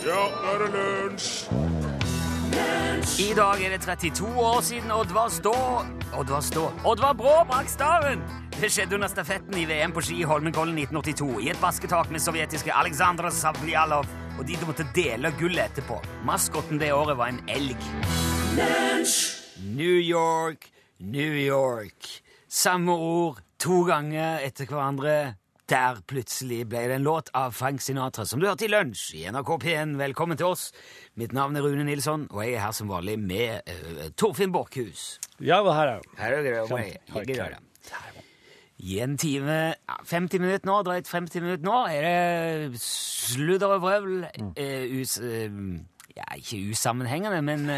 Ja, nå er det lunsj! I dag er det 32 år siden Oddvar Stå Oddvar Stå Oddvar Brå brakk staven! Det skjedde under stafetten i VM på ski i Holmenkollen 1982 i et basketak med sovjetiske Aleksandr Savljalov, og de måtte dele gullet etterpå. Maskotten det året var en elg. New York, New York. Samme ord to ganger etter hverandre. Der plutselig ble det en låt av Frank Sinatra som du hørte i lunsj i NRK P1. Velkommen til oss. Mitt navn er Rune Nilsson, og jeg er her som vanlig med uh, Torfinn Borchhus. Ja, hva her er det? I en time 50 minutter nå, drøyt 50 minutter nå, er det sludder og vrøvl. Uh, us, uh, ja, ikke usammenhengende, men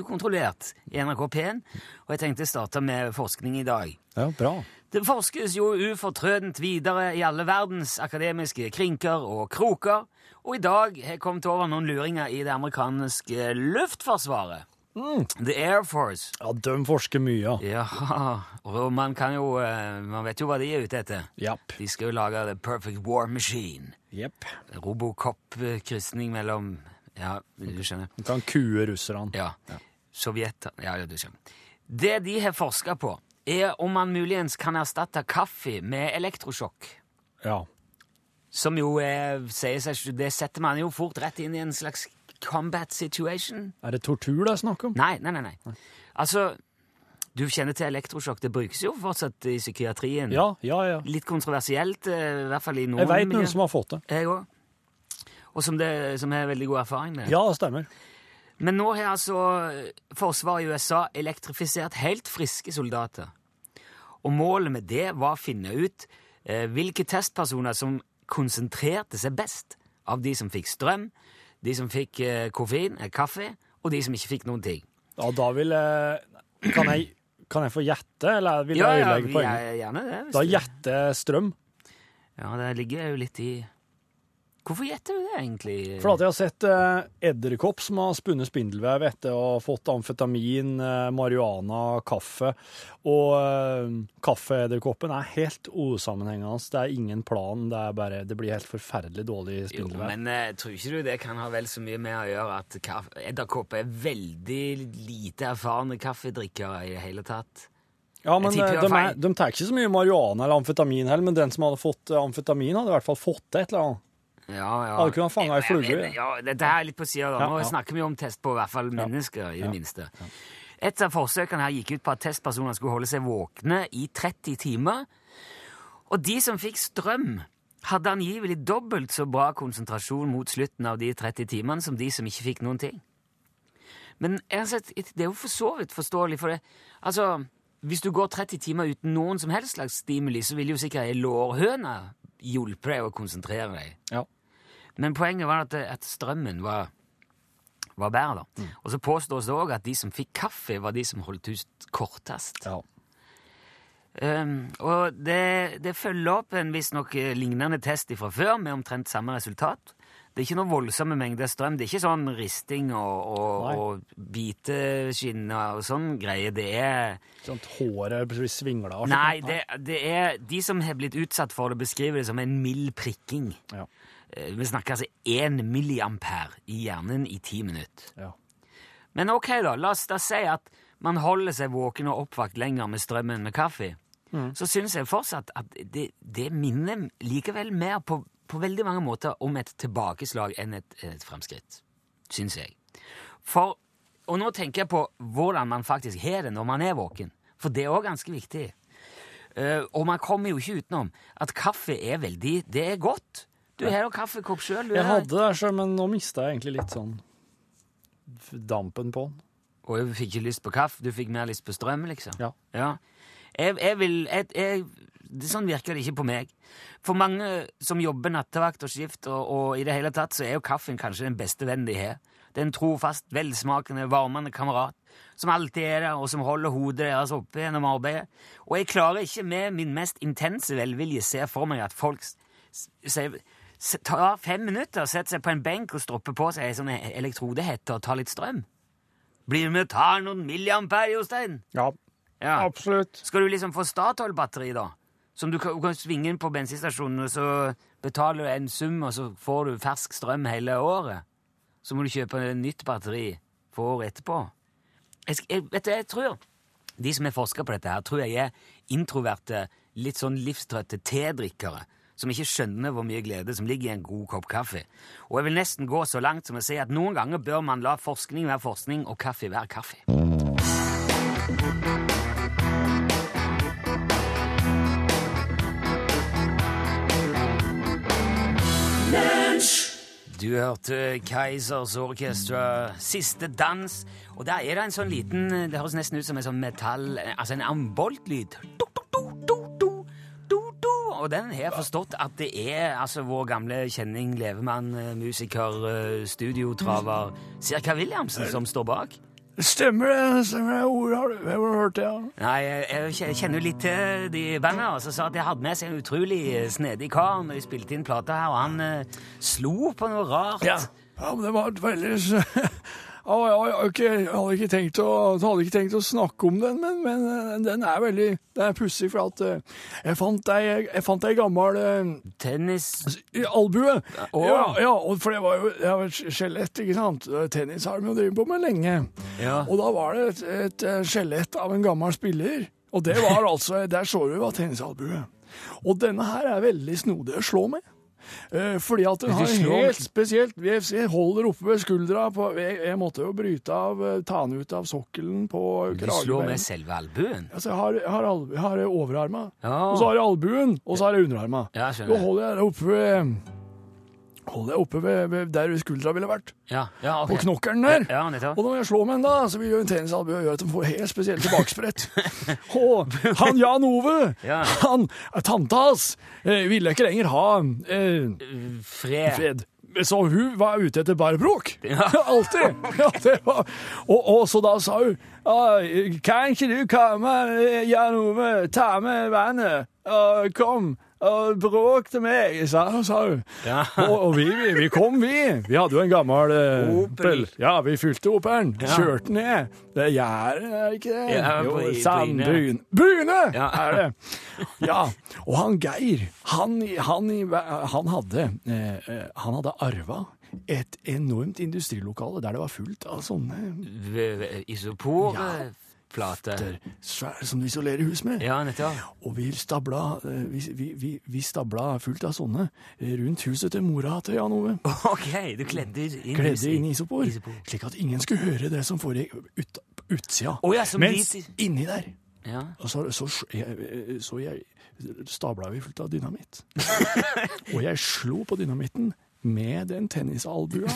ukontrollert i NRK P1. Og jeg tenkte å starte med forskning i dag. Ja, bra. Det forskes jo ufortrødent videre i alle verdens akademiske krinker og kroker, og i dag har jeg kommet over noen luringer i det amerikanske luftforsvaret. The Air Force. Ja, de forsker mye, ja. Og man kan jo eh, Man vet jo hva de er ute etter. Yep. De skal jo lage The Perfect War Machine. Yep. Robocop-krysning mellom Ja, du skjønner. Du kan kue russerne. Ja. Sovjet Ja, ja, du skjønner. Det de har forska på, er om man muligens kan erstatte kaffe med elektrosjokk. Ja. Som jo er, sier seg Det setter man jo fort rett inn i en slags combat situation. Er det tortur det er snakk om? Nei, nei, nei. nei. Altså, du kjenner til elektrosjokk. Det brukes jo fortsatt i psykiatrien. Ja, ja, ja. Litt kontroversielt, eh, i hvert fall i noen Jeg veit noen som har fått det. Jeg òg. Og som, det, som har veldig god erfaring med. det. Ja, stemmer. Men nå har altså forsvaret i USA elektrifisert helt friske soldater. Og målet med det var å finne ut eh, hvilke testpersoner som konsentrerte seg best av de som fikk strøm, de som fikk eh, koffein, eh, kaffe, og de som ikke fikk noen ting. Ja, da vil jeg Kan jeg, kan jeg få gjette, eller vil jeg ødelegge ja, poenget? er gjerne det. Da gjetter strøm. Ja, det ligger jo litt i Hvorfor gjetter du det, egentlig? For at jeg har sett eh, edderkopp som har spunnet spindelvev etter å ha fått amfetamin, eh, marihuana, kaffe. Og eh, kaffeedderkoppen er helt usammenhengende. Det er ingen plan. Det, er bare, det blir helt forferdelig dårlig Jo, spindelvev. men eh, tror ikke du det kan ha vel så mye med å gjøre at edderkopp er veldig lite erfarne kaffedrikkere i det hele tatt? Ja, men eh, de, er, de tar ikke så mye marihuana eller amfetamin heller, men den som hadde fått eh, amfetamin, hadde i hvert fall fått det et eller annet. Ja, ja. Hadde kunnet fange ei flue, Ja, dette er litt på sida, da. Ja, Nå ja. snakker vi om test på i hvert fall mennesker, i det minste. Et av forsøkene her gikk ut på at testpersoner skulle holde seg våkne i 30 timer. Og de som fikk strøm, hadde angivelig dobbelt så bra konsentrasjon mot slutten av de 30 timene som de som ikke fikk noen ting. Men sett, det er jo for så vidt forståelig, for det Altså, hvis du går 30 timer uten noen som helst slags stimuli, så vil jo sikkert ei lårhøne hjelpe deg å konsentrere deg. Ja. Men poenget var at, at strømmen var, var bedre. da. Og så påstås det òg at de som fikk kaffe, var de som holdt ut kortest. Ja. Um, og det, det følger opp en visstnok eh, lignende test fra før, med omtrent samme resultat. Det er ikke noen voldsomme mengder strøm. Det er ikke sånn risting og, og, og biteskinner og sånn greie. Det er at håret blir svingla. av? Nei, det, det er de som har blitt utsatt for det, beskriver det som en mild prikking. Ja. Eh, Vi snakker altså 1 milliampere i hjernen i ti minutter. Ja. Men ok, da, la oss da si at man holder seg våken og oppvakt lenger med strøm enn med kaffe. Så syns jeg fortsatt at det, det minner likevel mer på, på veldig mange måter om et tilbakeslag enn et, et fremskritt. Syns jeg. For, og nå tenker jeg på hvordan man faktisk har det når man er våken. For det er òg ganske viktig. Uh, og man kommer jo ikke utenom at kaffe er veldig Det er godt. Du har jo kaffekopp sjøl. Jeg hadde det sjøl, men nå mista jeg egentlig litt sånn dampen på den. Og jeg fikk ikke lyst på kaffe, du fikk mer lyst på strøm, liksom? Ja. Jeg, jeg vil jeg, jeg, det, Sånn virker det ikke på meg. For mange som jobber nattevakt og skift, og, og i det hele tatt, så er jo kaffen kanskje den beste vennen de har. Det er en trofast, velsmakende, varmende kamerat som alltid er der, og som holder hodet deres oppe gjennom arbeidet. Og jeg klarer ikke med min mest intense velvilje se for meg at folk sier tar fem minutter, setter seg på en benk og stropper på seg ei sånn elektrodehette og tar litt strøm. Blir du med og tar noen milliampere, Jostein? Ja, Ja. absolutt. Skal du liksom få Statoil-batteri, da? Som du kan, du kan svinge inn på bensinstasjonen, og så betaler du en sum, og så får du fersk strøm hele året. Så må du kjøpe en nytt batteri for året etterpå. Jeg, jeg, vet du, jeg tror de som har forska på dette, her, tror jeg er introverte, litt sånn livstrøtte tedrikkere som ikke skjønner hvor mye glede som ligger i en god kopp kaffe. Og jeg vil nesten gå så langt som å si at noen ganger bør man la forskning være forskning og kaffe være kaffe. Du hørte Keisers Orchestra, Siste dans. Og der er det en sånn liten Det høres nesten ut som en sånn metall Altså en amboltlyd. Og den har jeg forstått at det er altså vår gamle kjenning, levemann, eh, musiker, eh, studiotraver Cirka Williamsen som står bak. Stemmer det. stemmer det. Hvor har du, hvor har hørt det? Ja? Nei, jeg, jeg kjenner jo litt til de bandene, og så sa at de hadde med seg en utrolig eh, snedig kar når de spilte inn plata her, og han uh, slo på noe rart. Ja. ja, men det var et veldig jeg, hadde ikke tenkt å, hadde ikke tenkt å snakke om den, men, men eh, den er veldig Den er pussig, for at eh, jeg fant ei, jeg fant ei gammel eh, Tennis albue. Å. Ja, ja, for det var jo det var et skjelett, ikke sant. Tennis har de jo drevet på med lenge. Ja. Og da var det et, et skjelett av en gammel spiller. Og det var altså, der så du hva tennisalbue. Og denne her er veldig snodig å slå med. Eh, fordi at den har helt spesielt VFC holder oppe ved skuldra. På, jeg, jeg måtte jo bryte av, eh, ta den ut av sokkelen på Du slår med selve albuen? Altså, jeg har, har, har overarma, Ja. og så har jeg albuen, og så har jeg underarma. Ja, Da Nå holder jeg det oppe ved Holder jeg oppe ved, ved der skuldra ville vært. Ja, ja, okay. På knokkelen der. Ja. Og når jeg slår med den, da, så vil jo en tennisalbue gjøre at de får helt spesielt tilbakesprett. og han Jan Ove, Ja. han, tanta hans, eh, ville ikke lenger ha eh, Fred. fred. Så hun var ute etter bare bråk. Ja. Alltid. Ja. Og, og så da sa hun «Ah, Kan ikke du komme, eh, Jan Ove, ta med vannet, og kom og bråkte meg, sa, sa hun. Ja. Og, og vi, vi, vi kom, vi. Vi hadde jo en gammel eh, Opel. Ja, vi fylte Opelen. Ja. Kjørte ned. Det er gjerdet, er det ikke det? Ja, jo, Bry- Bryne Ja. er det. Ja. Og han Geir, han, han, han hadde eh, eh, Han hadde arva et enormt industrilokale der det var fullt av sånne Isopor? v- Der, svære som du isolerer hus med. Ja, nettopp. Og vi stabla, eh, vi, vi, vi, stabla fullt av sånne eh, rundt huset til mora til Jan Ove. Ok, du kledde inn Kledde inn isopor, Isopor. slik at ingen skulle høre det som foregikk ut, utsida. Oh, ja, Mens dit... inni der Ja. og så, så, jeg, så jeg stabla vi fullt av dynamitt. og jeg slo på dynamitten med den tennisalbua.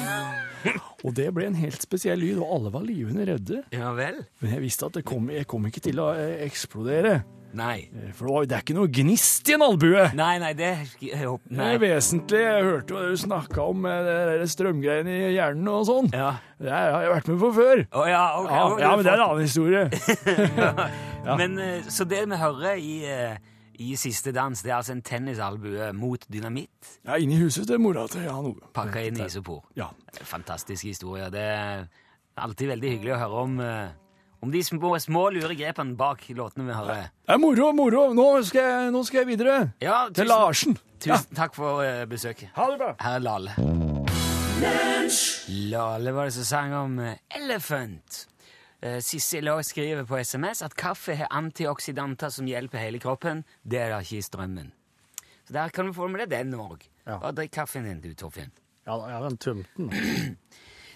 Og det ble en helt spesiell lyd, og alle var livende redde. ja vel? Men jeg visste at det kom, jeg kom ikke til å eh, eksplodere. Nei. Eh, For det, var, det er ikke noe gnist i en albue. Nei, nei, det jeg håper- Det Nei. er vesentlig. Jeg hørte jo du snakka om eh, det der strømgreiene i hjernen og sånn. Ja. Det har jeg vært med på før. Å ja, ok. Ja, ja, men det er en annen historie. Ja. Men Så det vi hører i, i Siste dans, det er altså en tennisalbue mot dynamitt Ja, Inne i huset til mora til Jan Ove. pakka inn i isopor. Ja. Fantastisk historie. Det er alltid veldig hyggelig å høre om, eh, om de små, små lure grepene bak låtene vi hører. Det er moro, moro. Nå skal jeg, nå skal jeg videre. Ja, Til tusen, Larsen. Ja. tusen takk for eh, besøket. Ha det bra. Her er Lale. Lale var det som sang om eh, Elephant. Eh, Sissel også skriver på SMS at kaffe har antioksidanter som hjelper hele kroppen. Det er det ikke i strømmen. Så der kan du få med deg den òg. Ja. Bare drikk kaffen din, du, Torfinn. Ja, jeg har tømt den.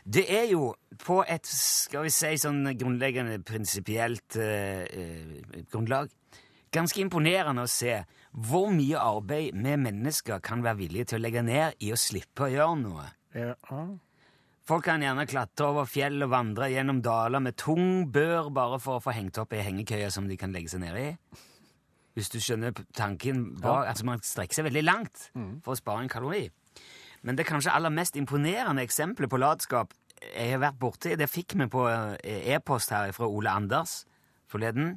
Det er jo på et skal vi si, sånn grunnleggende prinsipielt eh, eh, grunnlag ganske imponerende å se hvor mye arbeid vi mennesker kan være villige til å legge ned i å slippe å gjøre noe. Ja. Folk kan gjerne klatre over fjell og vandre gjennom daler med tung bør bare for å få hengt opp ei hengekøye som de kan legge seg ned i. Hvis du skjønner tanken bak, altså Man strekker seg veldig langt for å spare en kalori. Men det kanskje aller mest imponerende eksempelet på latskap jeg har vært borti, det fikk vi på eh, e-post her fra Ole Anders forleden.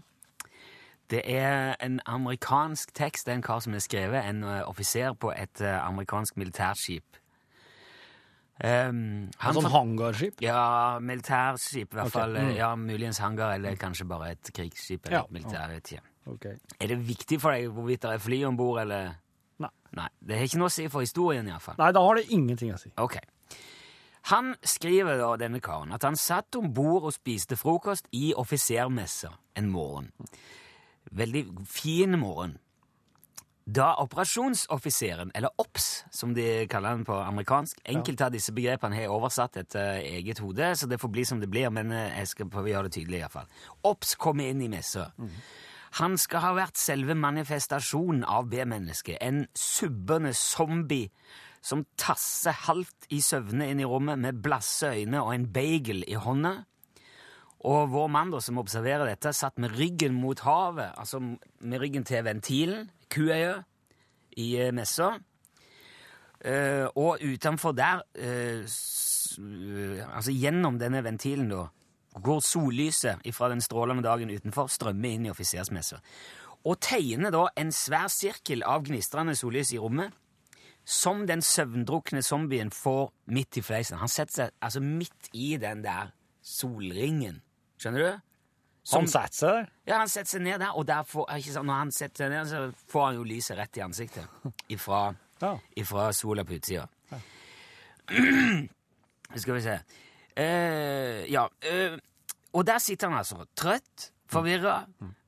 Det er en amerikansk tekst. Det er en kar som har skrevet, en eh, offiser på et eh, amerikansk militærskip. Um, han Sånn hangarskip. ja, militærskip i hvert okay. fall. mm. Ja, Muligens hangar, eller kanskje bare et krigsskip. eller Ja. et militær, Ja. vet ikke. Ok. Er det viktig for deg hvorvidt det er fly om bord, eller Nei. Nei, Det har ikke noe å si for historien, iallfall. Nei, da har det ingenting å si. Ok. Han skriver da, denne karen, at han satt om bord og spiste frokost i offisermessa en morgen. Veldig fin morgen. Da operasjonsoffiseren, eller OPS, som de kaller den på amerikansk Enkelte av disse begrepene har jeg oversatt etter eget hode, så det får bli som det blir, men eh, jeg skal prøve å gjøre det tydelig. i hvert fall. OPS kommer inn i messa. Han skal ha vært selve manifestasjonen av B-mennesket. En subbende zombie som tasser halvt i søvne inn i rommet med blasse øyne og en bagel i hånda. Og vår mann da, som observerer dette, satt med ryggen mot havet, altså med ryggen til ventilen, kuøya, i eh, messa. Uh, og utenfor der, uh, altså gjennom denne ventilen da, går sollyset fra den strålende dagen utenfor, strømmer inn i offisersmessa. Og tegner da en svær sirkel av gnistrende sollys i rommet, som den søvndrukne zombien får midt i fleisen. Han setter seg altså midt i den der solringen. Skjønner du? Som- Han setter seg der. ja, han setter seg ned der, og derfor, sant, når han setter seg ned, så får han jo lyset rett i ansiktet ifra, Ja. ifra sola på utsida. Skal vi se uh, Ja. Uh, og der sitter han altså, trøtt, forvirra,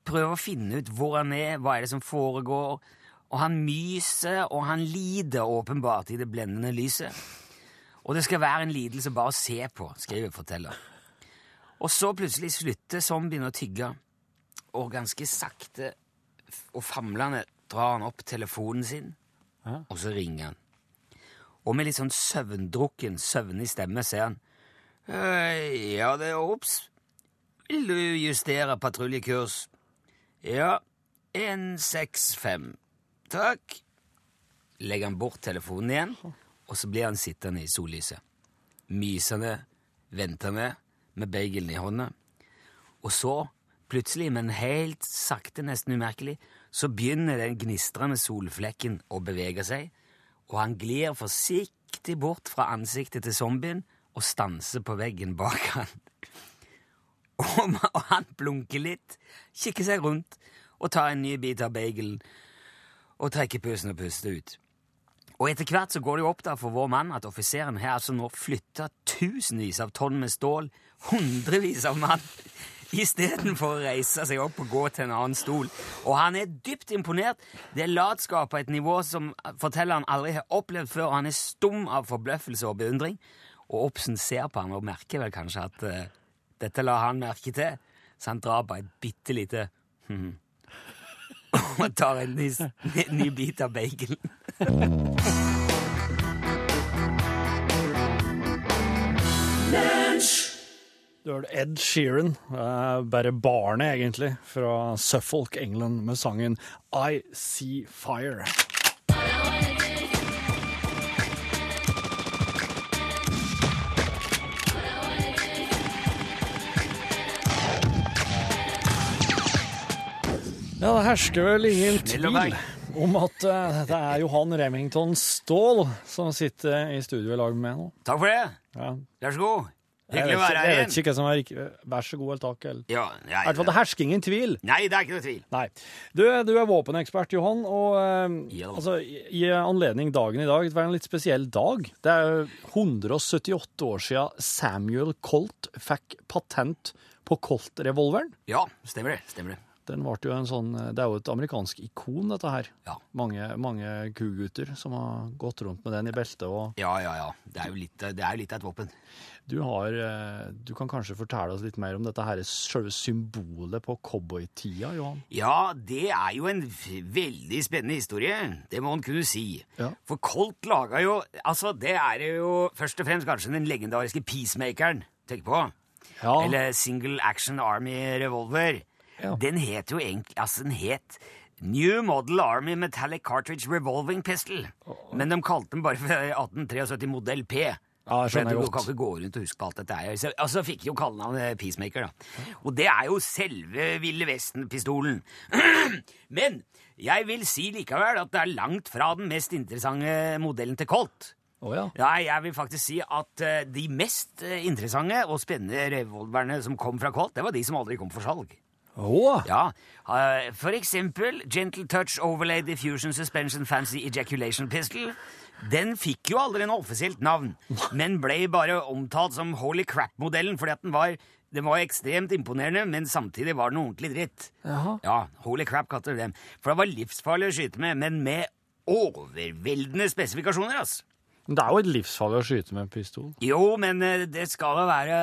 prøver å finne ut hvor han er, hva er det som foregår, og han myser, og han lider åpenbart i det blendende lyset. Og det skal være en lidelse bare å se på, skriver forteller. Og så plutselig slutter zombien å tygge, og ganske sakte og famlende drar han opp telefonen sin, Ja. og så ringer han. Og med litt sånn søvndrukken, søvnig stemme sier han «Hei, Ja, det er obs. Vil du justere patruljekurs? Ja, 165. Takk. Legger han bort telefonen igjen, og så blir han sittende i sollyset. Mysende, ventende, med bagelen i hånda. Og så, plutselig, men helt sakte, nesten umerkelig, så begynner den gnistrende solflekken å bevege seg, og han glir forsiktig bort fra ansiktet til zombien og stanser på veggen bak han. Og han blunker litt, kikker seg rundt og tar en ny bit av bagelen og trekker pusten og puster ut. Og etter hvert så går det jo opp der for vår mann at offiseren har altså nå flytta tusenvis av tonn med stål, hundrevis av mann, istedenfor å reise seg opp og gå til en annen stol. Og han er dypt imponert. Det er latskap på et nivå som fortelleren aldri har opplevd før, han er stum av forbløffelse og beundring. Og Obsen ser på han og merker vel kanskje at uh, dette la han merke til, så han drar på et bitte lite hm, og tar en ny, ny bit av bacon. Du hørte Ed Sheeran, eh, bare barnet egentlig, fra Suffolk, England, med sangen I See Fire. Ja, det hersker vel ingen tvil om at eh, det er Johan Remington Ståhl som sitter i studio i lag med nå. Takk for det. Ja. Vær så god. Hyggelig å være ikke, igjen. jeg vet ikke hva som er. Vær så god, eller. Ja, I hvert fall, det hersker ingen tvil. nei, det er ikke noe tvil. Nei. Du, du er våpenekspert, Johan, og eh, Ja. altså, i anledning dagen i dag, det var en litt spesiell dag. Det er 178 år siden Samuel Colt fikk patent på Colt-revolveren. Ja, stemmer det. Stemmer det. Den ble jo en sånn, det er jo et amerikansk ikon, dette her. Ja. Mange, mange kugutter som har gått rundt med den i beltet. og Ja, ja, ja. Det er jo litt, det er litt av et våpen. Du, har, eh, du kan kanskje fortelle oss litt mer om dette her selve symbolet på cowboytida, Johan? Ja, det er jo en veldig spennende historie. Det må en kunne si. Ja. For Colt laga jo Altså, det er jo først og fremst kanskje den legendariske peacemakeren. Tenk på. Ja. Eller Single Action Army Revolver. Ja. Den het jo egentlig Altså, den het New Model Army Metallic Cartridge Revolving Pistol. Men de kalte den bare for 1873 modell P. Ja, det skjønner For du kan ikke gå rundt og huske på alt dette her. Så, altså fikk jo kallenavnet Peacemaker, da. Og det er jo selve Ville Vesten-pistolen. Men jeg vil si likevel at det er langt fra den mest interessante modellen til Colt. Oh, ja. Nei, jeg vil faktisk si at eh, de mest eh, interessante og spennende revolverne som kom fra Colt, det var de som aldri kom for salg. Oh. Ja, eh, For eksempel Gentle Touch Overlay Diffusion Suspension Fancy Ejaculation Pistol. Den fikk jo aldri noe offisielt navn, men ble bare omtalt som Holy Crap-modellen fordi at den var, den var ekstremt imponerende, men samtidig var den ordentlig dritt. Jaha. Ja, Holy Crap kalte de dem. For det var livsfarlig å skyte med, men med overveldende spesifikasjoner, altså. Men Det er jo et livsfarlig å skyte med en pistol. Jo, men eh, det skal være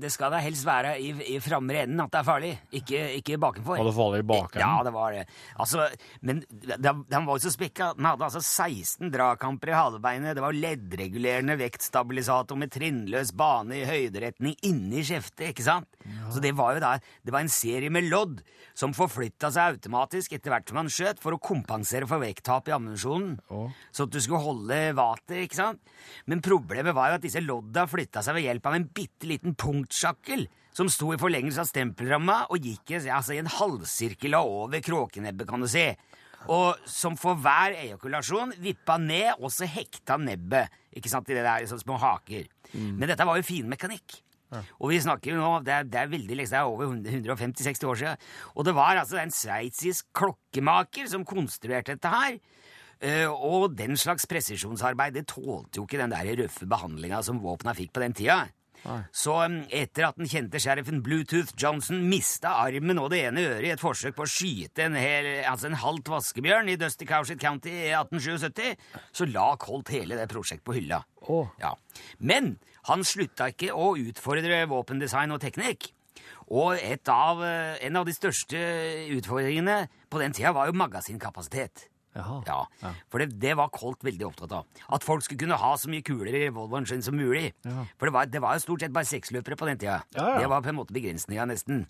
Det skal da helst være i, i framre enden at det er farlig, ikke, ikke bakenfor. Og det farlig i bakenden? Ja, det var det. Altså, men den var jo så spekka. Den hadde altså 16 dragkamper i halebeinet. Det var leddregulerende vektstabilisator med trinnløs bane i høyderetning inni kjeftet, ikke sant? Så det var jo da Det var en serie med lodd som forflytta seg automatisk etter hvert som man skjøt, for å kompensere for vekttap i ammunisjonen. Å. Så at du skulle holde vater, ikke sant? Men problemet var jo at disse lodda flytta seg ved hjelp av en bitte liten punktsjakkel som sto i forlengelse av stempelramma og gikk altså, i en halvsirkel av over kråkenebbet, kan du si. Og som for hver ejakulasjon vippa ned, og så hekta nebbet ikke sant, i det der sånne små haker. Men dette var jo finmekanikk. Og vi snakker jo nå, det er, det er veldig liksom, det er over 150-60 år siden. Og det var altså en sveitsisk klokkemaker som konstruerte dette her. Uh, og den slags presisjonsarbeid det tålte jo ikke den der røffe behandlinga som våpna fikk på den tida. Nei. Så um, etter at den kjente sheriffen Bluetooth Johnson mista armen og det ene øret i et forsøk på å skyte en, hel, altså en halvt vaskebjørn i Dusty Cowshit County i 1877, så la Colt hele det prosjektet på hylla. Oh. Ja. Men han slutta ikke å utfordre våpendesign og teknikk. Og et av, eh, en av de største utfordringene på den tida var jo magasinkapasitet. Jaha. Ja, For det, det var Colt veldig opptatt av. At folk skulle kunne ha så mye kuler i revolveren sin som mulig. Ja. For det var, det var jo stort sett bare seksløpere på den tida. Ja, ja. Det var på en måte begrensninga, nesten.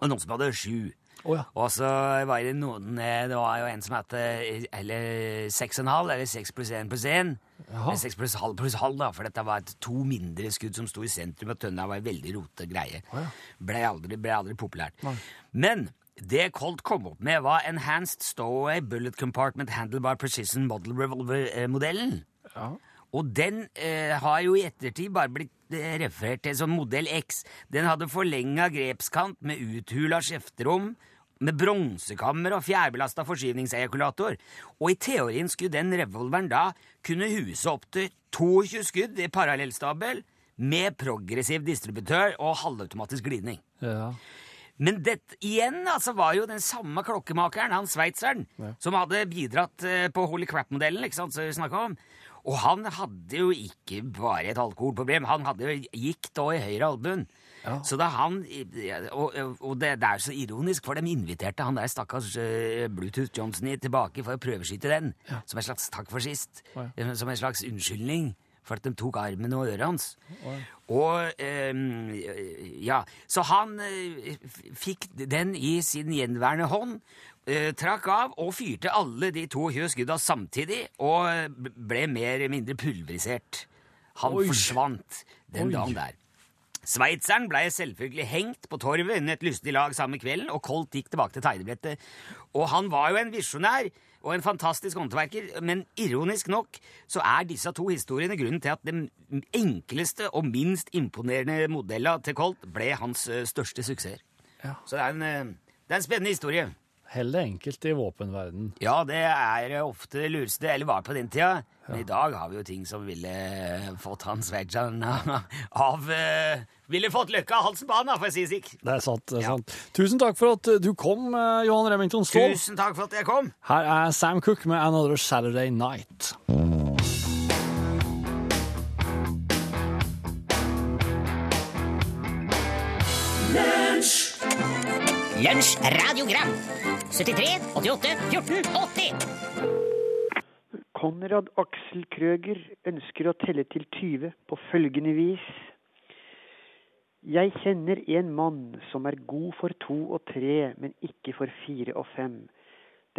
Og noen som hadde sju. Å ja. Og så var det noen eh, Det var jo en som het eh, Eller seks og en halv, eller seks pluss én pluss én. Jaha. Eller Seks pluss halv pluss halv, da, for dette var to mindre skudd som sto i sentrum, og tønna var en veldig rote greie. Oh, ja. Ble aldri, ble aldri populært. Nei. Men det Colt kom opp med, var Enhanced Stowaway Bullet Compartment Handlebar Precision Model Revolver-modellen. Ja. Og den eh, har jo i ettertid bare blitt eh, referert til som modell X. Den hadde forlenga grepskant med uthula skjefterom, med bronsekammer og fjærbelasta forskyvningsejakulator. Og i teorien skulle den revolveren da kunne huse opptil 22 skudd i parallellstabel med progressiv distributør og halvautomatisk glidning. Ja. Men dette igjen altså, var jo den samme klokkemakeren, han sveitseren, Ja. som hadde bidratt eh, på Holy Crap-modellen, ikke sant, som vi snakket om. Og han hadde jo ikke bare et alkoholproblem, han hadde jo gikt da i høyre albuen. Ja. Så da han, Og, og det, det er så ironisk, for de inviterte han der stakkars eh, Bluetooth Johnson tilbake for å prøveskyte den, som en slags takk for sist. Ja. Eh, Som en slags unnskyldning for at de tok armen og øret hans. Oi. Og ehm, Ja, så han eh, fikk den i sin gjenværende hånd, eh, trakk av og fyrte alle de 22 skudda samtidig og eh, ble mer eller mindre pulverisert. Han Oi. forsvant den Oi. dagen der. Sveitseren ble selvfølgelig hengt på torvet under et lystig lag samme kvelden, og Colt gikk tilbake til tegnebrettet. Og han var jo en visjonær og en fantastisk håndverker, men ironisk nok så er disse to historiene grunnen til at den enkleste og minst imponerende modellen til Colt ble hans eh, største suksess. Ja. Så det er en, eh, det er en spennende historie. Heller enkelt i våpenverden. Ja, det er ofte det lureste, eller var på den tida. Men i dag har vi jo ting som ville fått hans Sveitsan av uh, Ville fått løkka av halsen på han, for å si det slik. Det er sant. det er Ja. sant. Tusen takk for at du kom, eh, Johan Remington Ståhl. Tusen takk for at jeg kom. Her er Sam Cook med 'Another Saturday Night'. Lunsj radiogram 73 88 14 80 Konrad Aksel Krøger ønsker å telle til 20 på følgende vis. Jeg kjenner en mann som er god for to og tre, men ikke for fire og fem.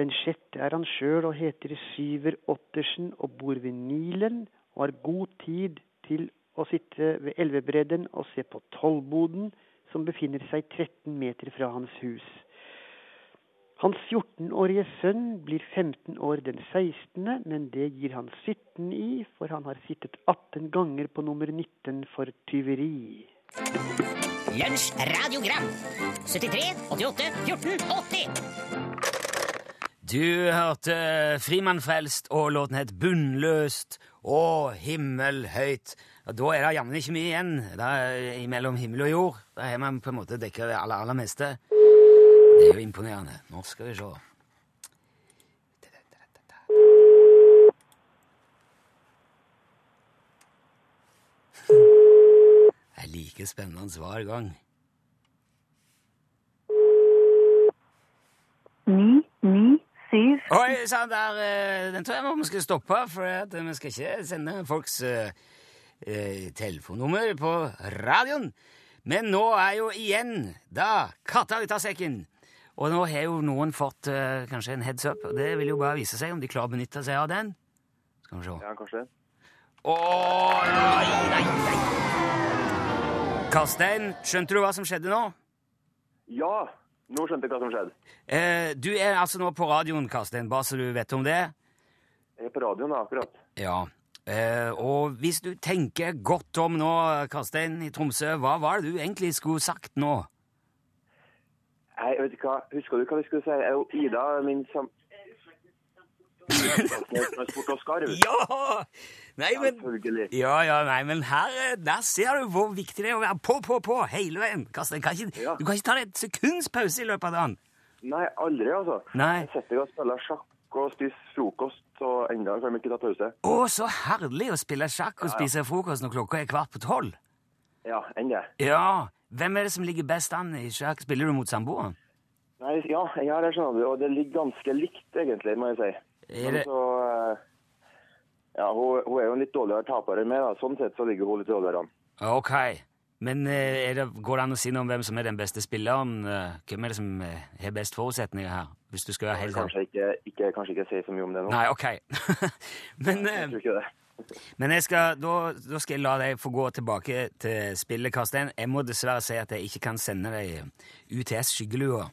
Den sjette er han sjøl og heter Syver Ottersen og bor ved Nilen og har god tid til å sitte ved elvebredden og se på Tollboden, som befinner seg 13 meter fra hans hus. Hans 14-årige sønn blir 15 år den 16., men det gir han 17 i, for han har sittet 18 ganger på nummer 19 for tyveri. Lunsj radiogram 73 88 14 80 Du hørte Frimann Frelst, og låten het Bunnløst og Himmelhøyt. Og da er det jammen ikke mye igjen mellom himmel og jord. Da har man på en måte dekket det aller, aller meste. Det er jo imponerende. Nå skal vi se. Det er like spennende hver gang. ni, ni, syv, Oi sann, eh, Den tror jeg vi skal stoppe, for vi skal ikke sende folks eh, eh, telefonnummer på radioen. Men nå er jo igjen da katta ut av sekken. Og nå har jo noen fått eh, kanskje en heads up, og det vil jo bare vise seg om de klarer å benytte seg av den. Skal vi se. Ja, kanskje. Å, nei, nei, nei. Karstein, skjønte du hva som skjedde nå? Ja, nå skjønte jeg hva som skjedde. Eh, du er altså nå på radioen, Karstein, bare så du vet om det. Jeg er på radioen da, akkurat. Ja, eh, og hvis du tenker godt om nå, Karstein i Tromsø, hva var det du egentlig skulle sagt nå? Jeg vet ikke hva, husker du hva vi skulle si? Jeg og Ida, min sam... Ja! Nei, men Ja, ja, nei, men her eh, der ser du hvor viktig det er å være på, på, på hele veien. Kan ikke, Ja. du kan ikke ta deg et sekunds pause i løpet av dagen. Nei, aldri altså. Nei. Jeg setter meg og spiller sjakk og spiser frokost, og enda kan vi ikke ta pause. Å, så herlig å spille sjakk og spise frokost når klokka er kvart på tolv. Ja, enda. Ja, hvem er det som ligger best an i sjakk? Spiller du mot samboeren? Nei, ja, jeg har det, skjønner du, og det ligger ganske likt egentlig, må jeg si. Er det- så... eh, Ja, hun, hun er jo en litt dårligere taper enn meg, da. Sånn sett så ligger hun litt dårligere an. Ok, men eh, det, går det an å si noe om hvem som er den beste spilleren? Eh, Hvem er det som har best forutsetninger her? Hvis du skal være helt Kanskje ikke, ikke, kanskje ikke si så mye om det nå. Nei, ok. men Jeg tror ikke det. Men jeg skal, da, da skal jeg la deg få gå tilbake til spillet, Karstein. Jeg må dessverre si at jeg ikke kan sende deg UTS skyggelua.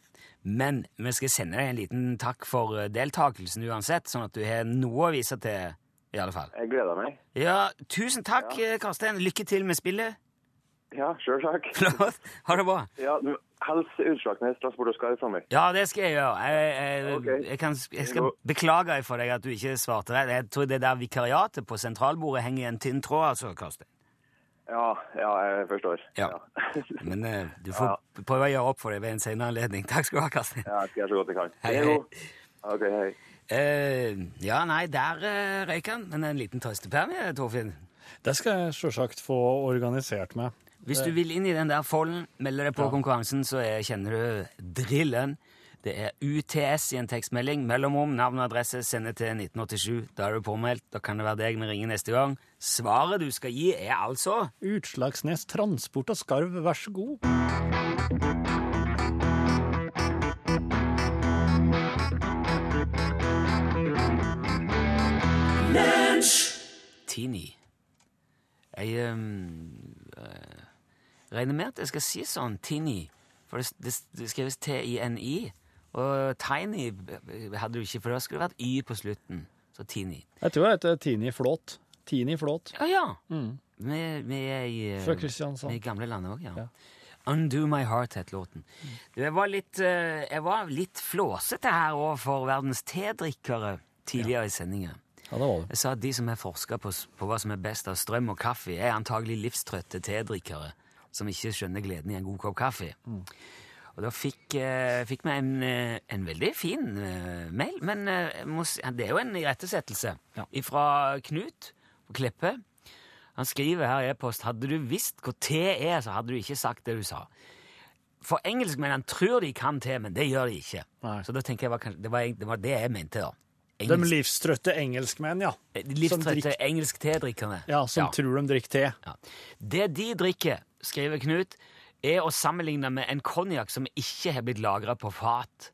Men vi skal sende deg en liten takk for eh, deltakelsen uansett, sånn at du har noe å vise til, i alle fall. Jeg gleder meg. Ja, tusen takk, ja. Karstein. Lykke til med spillet. Ja, sjøl takk. Flott. Ha det bra. Ja, du, Hels Utslagsnes Transport og Skarv for meg. Ja, det skal jeg gjøre. Jeg, jeg, okay. jeg, kan, jeg skal beklage for deg at du ikke svarte rett. Jeg tror det der vikariatet på sentralbordet henger i en tynn tråd, altså, Karsten. Ja, ja, jeg forstår. Ja. Men uh, du får prøve å gjøre opp for det ved en senere anledning. Takk skal du ha, Karsten. Ja, jeg skal gjøre så godt jeg kan. Hei, Hei. Ok, hei. Uh, ja, nei, der uh, røyk han. Men en liten trøstepermie, Torfinn. Det skal jeg sjølsagt få organisert med. Hvis du vil inn i den der folden, melde deg på konkurransen, så er, kjenner du drillen. Det er UTS i en tekstmelding. Mellomrom, navn og adresse, sende til 1987. Da er du påmeldt. Da kan det være deg vi ringer neste gang. Svaret du skal gi, er altså Utslagsnes Transport og Skarv, vær så god. Tini. Jeg um, regner med at jeg skal si sånn Tini, for det, det, det skrives T-I-N-I. Og Tiny hadde du ikke, for da skulle det vært Y på slutten. Så Tini. Jeg tror det heter Tini Flåt. Tini Flåt. Ja, ja. Vi, vi er i Fra Kristiansand. Vi er i òg, ja. Ja. Undo My Heart het låten. Jeg var litt, eh, jeg var litt flåsete her overfor verdens tedrikkere tidligere i sendinga. Ja, det var det. Jeg sa at de som har forska på, på hva som er best av strøm og kaffe, er antagelig livstrøtte tedrikkere som ikke skjønner gleden i en god kopp kaffe. Og da fikk, eh, fikk vi en, eh, en veldig fin eh, mail, men det er jo en irettesettelse Ja. fra Knut på Kleppe. Han skriver her i e-post hadde du visst hva te er, så hadde du ikke sagt det du sa. For engelskmennene tror de kan te, men det gjør de ikke. Nei. Så da tenker jeg var, kanskje- det, var, det var det jeg mente, da. De livstrøtte engelskmenn, ja. Livstrøtte drikker- engelsk tedrikkerne. Ja, som tror de drikker te. Ja. Det de drikker, skriver Knut, er å sammenligne med en konjakk som ikke har blitt lagra på fat.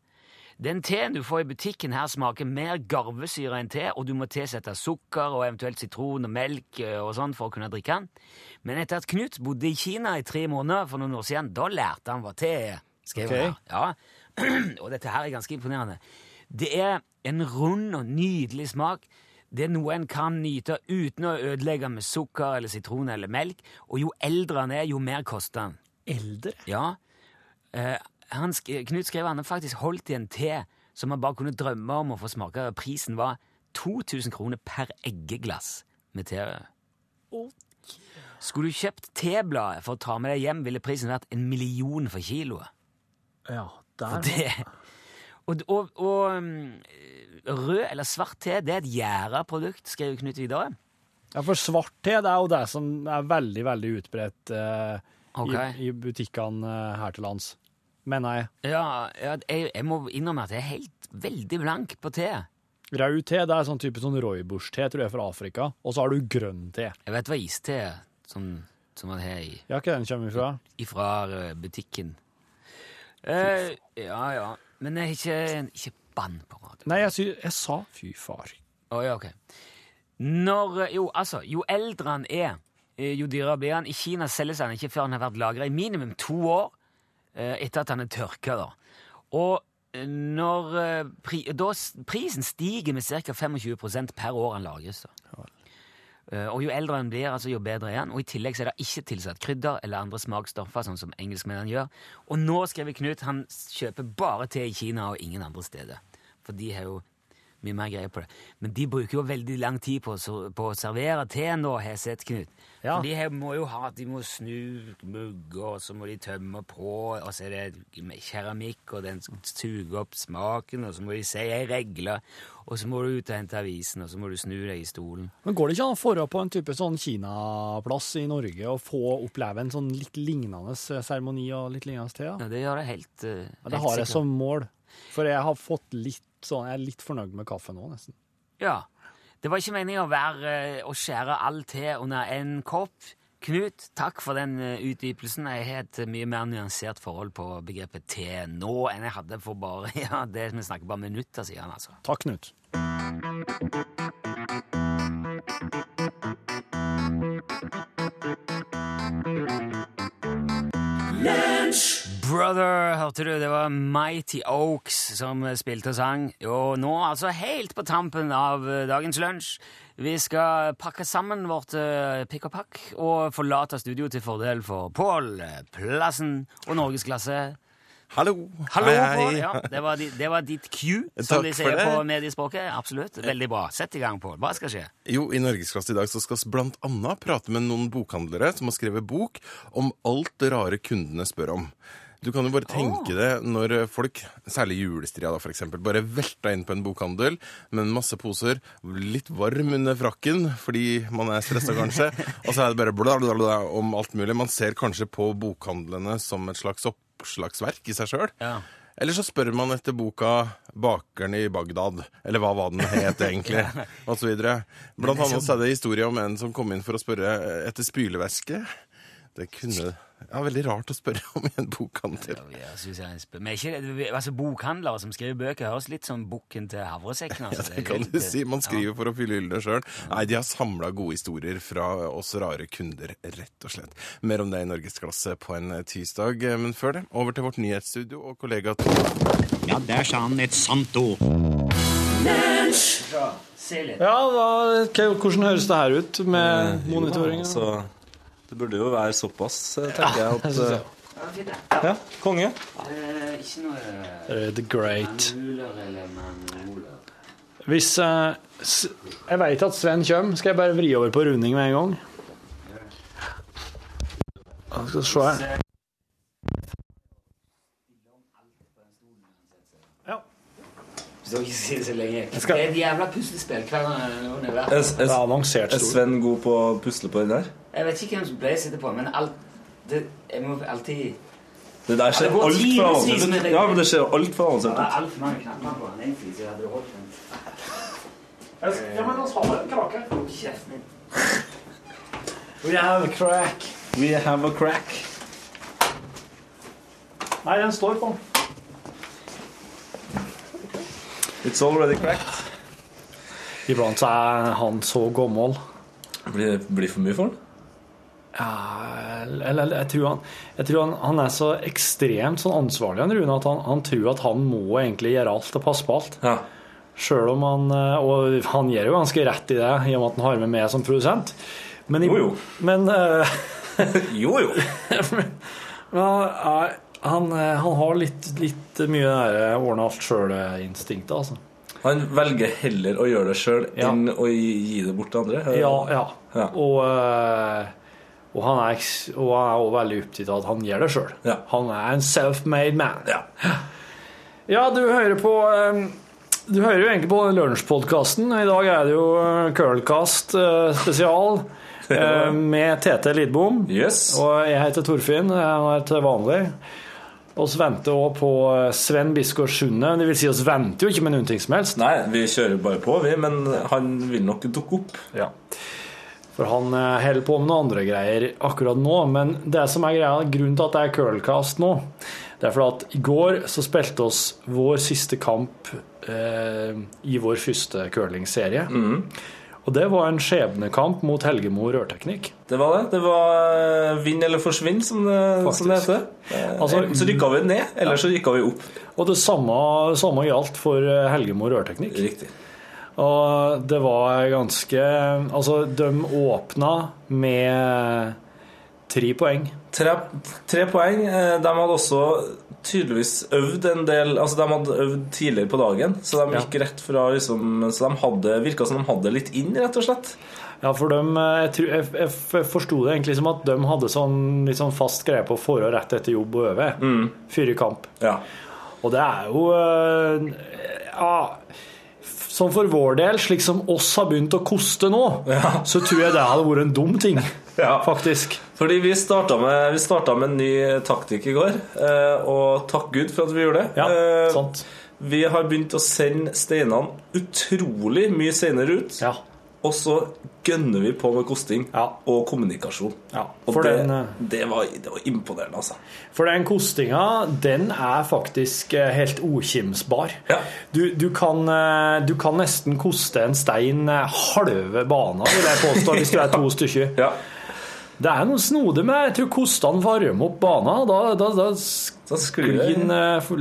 Den teen du får i butikken her smaker mer garvesyre enn te, og du må tilsette sukker og eventuelt sitron og melk eh, og sånn for å kunne drikke den. Men etter at Knut bodde i Kina i tre måneder for noen år siden, da lærte han hva te er. han Ja. og dette her er ganske imponerende. Det er en rund og nydelig smak. Det er noe en kan nyte uten å ødelegge med sukker eller sitron eller melk, og jo eldre han er, jo mer koster han. Eldre? Ja. Eh, han sk Knut skrev han faktisk holdt i en te som han bare kunne drømme om å få smake. Prisen var 2000 kroner per eggeglass med te. Skulle du kjøpt tebladet for å ta med deg hjem, ville prisen vært en million for kiloet. Ja, For der det. Og, og, og um, rød eller svart te det er et gjæra produkt, skrev Knut videre. Ja, for svart te det er jo det som er veldig, veldig utbredt eh, okay. i, i butikkene eh, her til lands. Mener jeg. Ja, ja jeg, jeg må innrømme at jeg er helt veldig blank på te. Rød te det er sånn type sånn rooibos-te, tror jeg, fra Afrika. Og så har du grønn te. Jeg vet hva iste er, som, som man har i, Ja, ikke den kommer ifra? ifra eh, butikken. Eh, ja, ja. Men jeg ikke, ikke bann på radio. Nei, jeg, sy jeg sa fy far. Å, ja, ok. Når, eh, jo, altså, jo eldre han er, eh, jo dyrere blir han. I Kina selges han ikke før han har vært lagra i minimum to år eh, etter at han er tørka. Da. Og når pri, da, prisen stiger med ca. 25% per år han lagres. Da. Eh, Og jo eldre han blir, altså jo bedre er han. Og i tillegg så er det ikke tilsatt krydder eller andre smaksstoffer, sånn som engelskmennene gjør. Og nå skriver Knut han kjøper bare te i Kina og ingen andre steder. For de har jo mye mer greie på det. Men de bruker jo veldig lang tid på, på å servere teen, da, har jeg sett, Knut. Ja. For de må jo ha De må snu mugger, og så må de tømme på, og så er det keramikk, og den suger opp smaken, og så må de si ei regle, og så må du ut og hente avisen, og så må du snu deg i stolen. Men går det ikke an å få på en type sånn Kinaplass i Norge og få oppleve en sånn litt lignende seremoni og litt lignende te? Ja, det gjør jeg helt, helt Ja, det har jeg som mål. For jeg har fått litt sånn, jeg er litt fornøyd med kaffe nå, nesten. Ja. Det var ikke meningen å være eh, å skjære all te under en kopp. Knut, takk for den eh, utdypelsen. Jeg har et eh, mye mer nyansert forhold på begrepet te nå enn jeg hadde for bare ja, det vi snakker bare minutter siden. altså. Takk, Knut. Brother, hørte du? Det var Mighty Oaks som spilte og sang. Og nå altså helt på tampen av eh, dagens lunsj. Vi skal pakke sammen vårt eh, pikk og pakk og forlate studio til fordel for Pål, Plassen og Norgesklasse. Hallo. Hallo. Pål! Ja, det, var di- det var ditt cue, som Takk de sier på mediespråket. Absolutt. Veldig bra. Sett i gang, Pål. Hva skal skje? Jo, I Norgesklasse i dag så skal vi blant annet prate med noen bokhandlere som har skrevet bok om alt det rare kundene spør om. Du kan jo bare tenke det når folk, særlig julestria da eksempel, bare velta inn på en bokhandel med en masse poser, litt varm under frakken fordi man er stressa kanskje, og så er det bare bla, bla, bla om alt mulig. Man ser kanskje på bokhandlene som et slags oppslagsverk i seg sjøl. Ja. Eller så spør man etter boka 'Bakeren i Bagdad', eller hva var den het egentlig, og så videre. Blant annet så er det historie om en som kom inn for å spørre etter spylevæske. Det kunne Ja, veldig rart å spørre om i en bokhandel. Ja, synes jeg Men ikke altså, Bokhandlere som skriver bøker, høres litt som bukken til havresekken. Altså. Ja, det kan du si. Man skriver for å fylle hyllene sjøl. Nei, de har samla gode historier fra oss rare kunder, rett og slett. Mer om det i Norgesklasse på en tirsdag. Men før det, over til vårt nyhetsstudio og kollega Ja, der sa han et sant ord. Ja, da, hvordan høres det her ut med monitoringen? Så det burde jo være såpass, tenker ja, jeg. At, jeg. eh, Ja, konge. Eh, ikke noe Eh, The Great. Hvis eh, s- Jeg veit at Sven kommer. Skal jeg bare vri over på runding med en gang? Jeg Skal se her. Du skal ikke si det så lenge. Det er et jævla puslespill hver gang er Er. Er er, er. Sven god på å pusle på den der? Jeg vet ikke hvem som ble sittet på, men alt det, Jeg må alltid Det der ser altfor avansert ut. Ja, men det ser altfor avansert Det er ut. altfor mange knapper på den egentlig, så jeg hadde holdt den. Ja, men vi har en krake. Kjeften min. We have a crack. We have a crack. Nei, den står på. It's already cracked. Iblant er han så gammel. Blir det blir for mye for den? Ja, eller jeg tror han, jeg tror han, han er så ekstremt sånn ansvarlig, han Rune, at han, han tror at han må egentlig gjøre alt og passe på alt. Ja. Sjøl om han eh, Og han gjør jo ganske rett i det, i og med at han har med meg som produsent. Men, Jo, jo. men, uh, Jo, jo. Ja, han, eh, han har litt, litt mye det ordne alt sjøl-instinktet, altså. Han velger heller å gjøre det sjøl Ja. enn å gi det bort til andre. Ja, ja. Ja. Og, eh, og han er og er også veldig opptatt av at han gjør det sjøl. Ja. Han er en self-made man. Ja. Ja, du hører på eh, Du hører jo egentlig på Lunsjpodkasten. I dag er det jo eh, Curlcast eh, spesial eh, med Tete Lidbom. Yes. Og jeg heter Torfinn. Jeg er til vanlig. Vi venter òg på Sven Biskår Sunde. Det vil si, vi venter jo ikke med noen ting som helst. Nei, vi kjører bare på, vi, men han vil nok dukke opp. Ja. For han eh, holder på med noen andre greier akkurat nå. Men det som er greia, grunnen til at det er curlcast nå, det er fordi at i går så spilte oss vår siste kamp eh, i vår første curlingserie. Og det var en skjebnekamp mot Helgemo rørteknikk. Det var det. Det var eh, vinn eller forsvinn, som det, som det heter. Eh, Altså, så rykka vi ned, eller så rykka vi opp. Og det samme, samme gjaldt for Helgemo rørteknikk. Riktig. Og det var ganske Altså, de åpna med tre poeng. Tre, tre poeng. Eh, De hadde også tydeligvis øvd en del Altså De hadde øvd tidligere på dagen, så de gikk rett fra liksom, Så de hadde, virka som de hadde litt inn, rett og slett. Ja, for de, jeg, tror- jeg, jeg forsto det egentlig som at de hadde sånn, litt sånn fast greie på forhånd rett etter jobb og øve. Før i kamp. Ja. Og det er jo øh, Ja Sånn for vår del, slik som oss har begynt å koste nå, så tror jeg det hadde vært en dum ting. Ja. Faktisk. Fordi vi starta med, vi starta med en ny taktikk i går, eh, og takk Gud for at vi gjorde det. Ja, Eh, sant. Vi har begynt å sende steinene utrolig mye senere ut, Ja. Og så gønner vi på med kosting Ja. og kommunikasjon. ja. Og det, den, øh, det, var, det var imponerende, altså. for den kostinga, den er faktisk øh, helt okimsbar. Ja. Du, du, kan, øh, du kan nesten koste en stein halve bana, vil jeg påstå, hvis du er to stykker. Ja. Det er noe snodig med Jeg tror kostene varmer opp banen. Da, da, da Da sklir den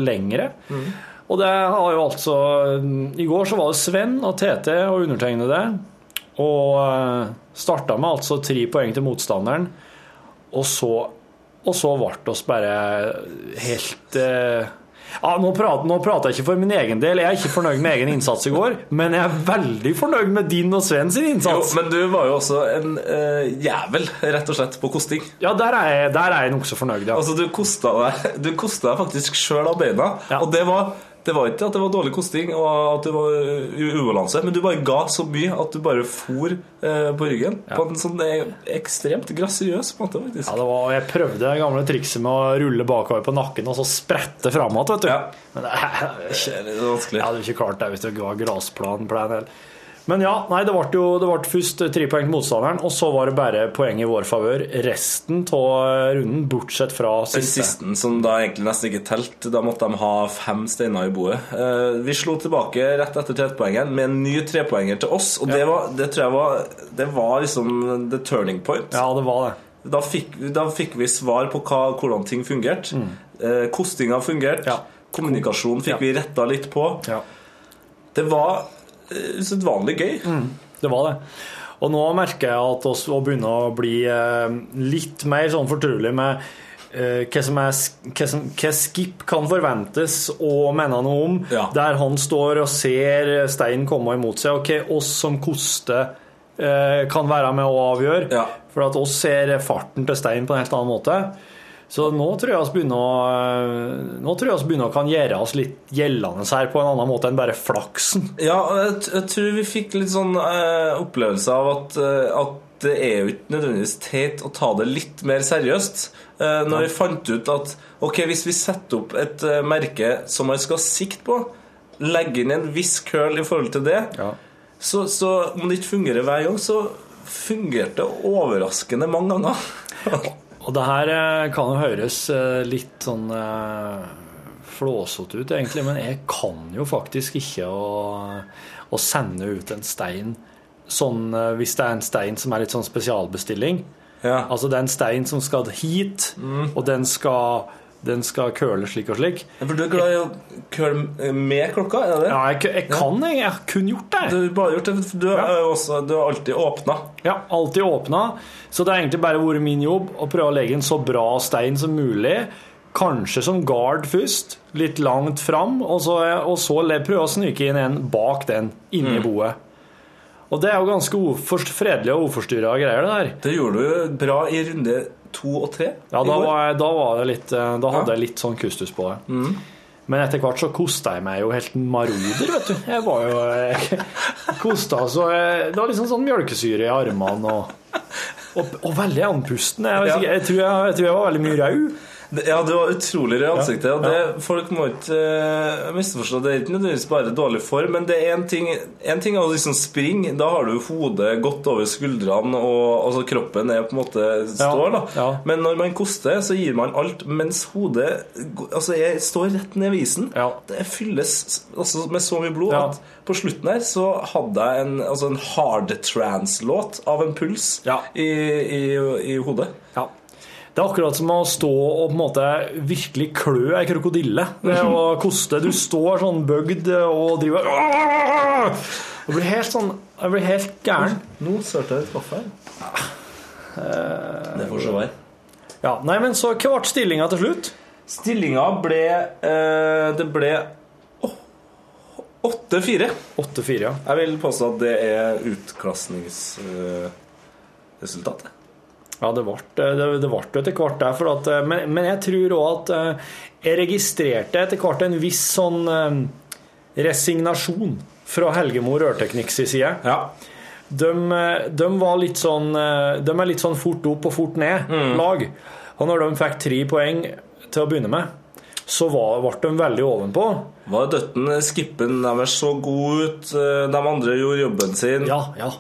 lengre. Mm. Og det har jo altså I går så var det Sven og Tete og undertegnede. Og uh, starta med altså tre poeng til motstanderen. Og så, og så ble oss bare helt eh, ja, nå, prater, nå prater jeg ikke for min egen del. Jeg er ikke fornøyd med egen innsats i går. Men jeg er veldig fornøyd med din og Sven sin innsats. Jo, men du var jo også en uh, jævel, rett og slett, på kosting. Ja, der er jeg, der er jeg nokså fornøyd, ja. Altså, du kosta deg, du kosta deg faktisk sjøl av beina. Ja. Og det var, det var ikke at det var dårlig kosting og at det var u- ubalanse, men du bare ga så mye at du bare for eh, på ryggen. På en sånn eh, ekstremt grasiøs måte, faktisk. Ja, det var, jeg prøvde det gamle trikset med å rulle bakover på nakken og så sprette fram igjen, vet du. Ja. Men det er Det er vanskelig. jeg hadde ikke klart det hvis det var grasplan. en eller. Men ja, nei, det ble jo det ble først tre poeng til motstanderen, og så var det bare poeng i vår favør resten av runden, bortsett fra siste. siste, som da egentlig nesten ikke telt, da måtte de ha fem steiner i boet. Eh, vi slo tilbake rett etter trepoengen med en ny trepoenger til oss, og det, var, det tror jeg var Det var liksom the turning point. Ja, det var det. Da fikk, da fikk vi svar på hva, hvordan ting fungerte. Eh, kostinga fungerte. Mm. Ja. Kommunikasjon fikk Ja. vi retta litt på. Ja. Det var eh, usedvanlig gøy. Det var det. Og nå merker jeg at oss å begynne å bli eh, litt mer sånn fortrolig med eh, hva, som er, hva, som, hva Skip kan forventes å mene noe om, Ja. der han står og ser steinen komme imot seg, og hva oss som koster eh, kan være med å avgjøre. Ja. For at oss ser farten til steinen på en helt annen måte. Så nå tror jeg vi begynner nå tror jeg begynner kan gjøre oss litt gjeldende her på en annen måte enn bare flaksen. Ja, jeg, jeg tror vi fikk litt sånn eh, opplevelse av at, eh, at det er jo ikke nødvendigvis teit å ta det litt mer seriøst. Eh, når vi fant ut at ok, hvis vi setter opp et eh, merke som man skal sikte på, legge inn en viss curl i forhold til det, Ja. så, så om det ikke fungerer hver gang, så fungerte det overraskende mange ganger. Og det her eh, kan jo høres eh, litt sånn eh, flåsete ut, egentlig, men jeg kan jo faktisk ikke å, å sende ut en stein sånn hvis det er en stein som er litt sånn spesialbestilling. Ja. Altså det er en stein som skal hit, og den skal Den skal køle slik og slik. Ja, For du er glad i å køle med klokka? er det det? Ja, jeg, jeg kan jeg. Jeg har kun gjort det. Du har bare gjort det, du, jo også, du har alltid åpna. Ja, alltid åpna. Så det har egentlig bare vært min jobb å prøve å legge en så bra stein som mulig. Kanskje som guard først, litt langt fram, og så, og så prøve å snike inn en bak den, inni Mm. boet. Og det er jo ganske fredelig og uforstyrra greier, det der. Det gjorde du bra i runde to og tre. Ja, da, var jeg, da, var det litt, eh, da hadde jeg litt sånn kustus på det. Mm. Men etter hvert så kosta jeg meg jo helt maroder, vet du. Jeg var jo jeg, kosta så jeg, Det var liksom sånn mjølkesyre i armene og, og, og veldig andpusten. Jeg, Ja. jeg, tror jeg, jeg tror jeg var veldig mye rød. Ja, du var utrolig rød i ansiktet. Ja, Ja. det, folk må ikke uh, misforstå. Det er ikke nødvendigvis bare dårlig form, men det er en ting En ting er å liksom springe. Da har du hodet godt over skuldrene, og altså, kroppen er på en måte står. da. Men når man koster, så gir man alt, mens hodet altså, jeg står rett ned i isen. Det fylles altså, med så mye blod at på slutten her så hadde jeg en, altså, en hard trans-låt av en puls i, i, i hodet. Ja. Det er akkurat som å stå og på en måte virkelig klø ei krokodille. Det å koste. Du står sånn bøgd og driver Jeg blir helt sånn Jeg blir helt gæren. Nå sølte jeg litt kaffe her. Det får så være. Ja, nei, men så hva ble stillinga til slutt? Stillinga ble eh, Det ble åh, 8-4. 8-4, ja. Jeg vil påstå at det er utklassingsresultatet. Ja, det ble det, det ble jo etter hvert der. For at, eh, men, men jeg tror òg at eh, jeg registrerte etter hvert en viss sånn eh, resignasjon fra Helgemo Rørteknikks side. De, eh, de var litt sånn eh, De er litt sånn fort opp og fort ned-lag. Og når de fikk tre poeng til å begynne med, så var, ble de veldig ovenpå. Var døtten Skippen deres så god ut. eh, De andre gjorde jobben sin. Ja, ja.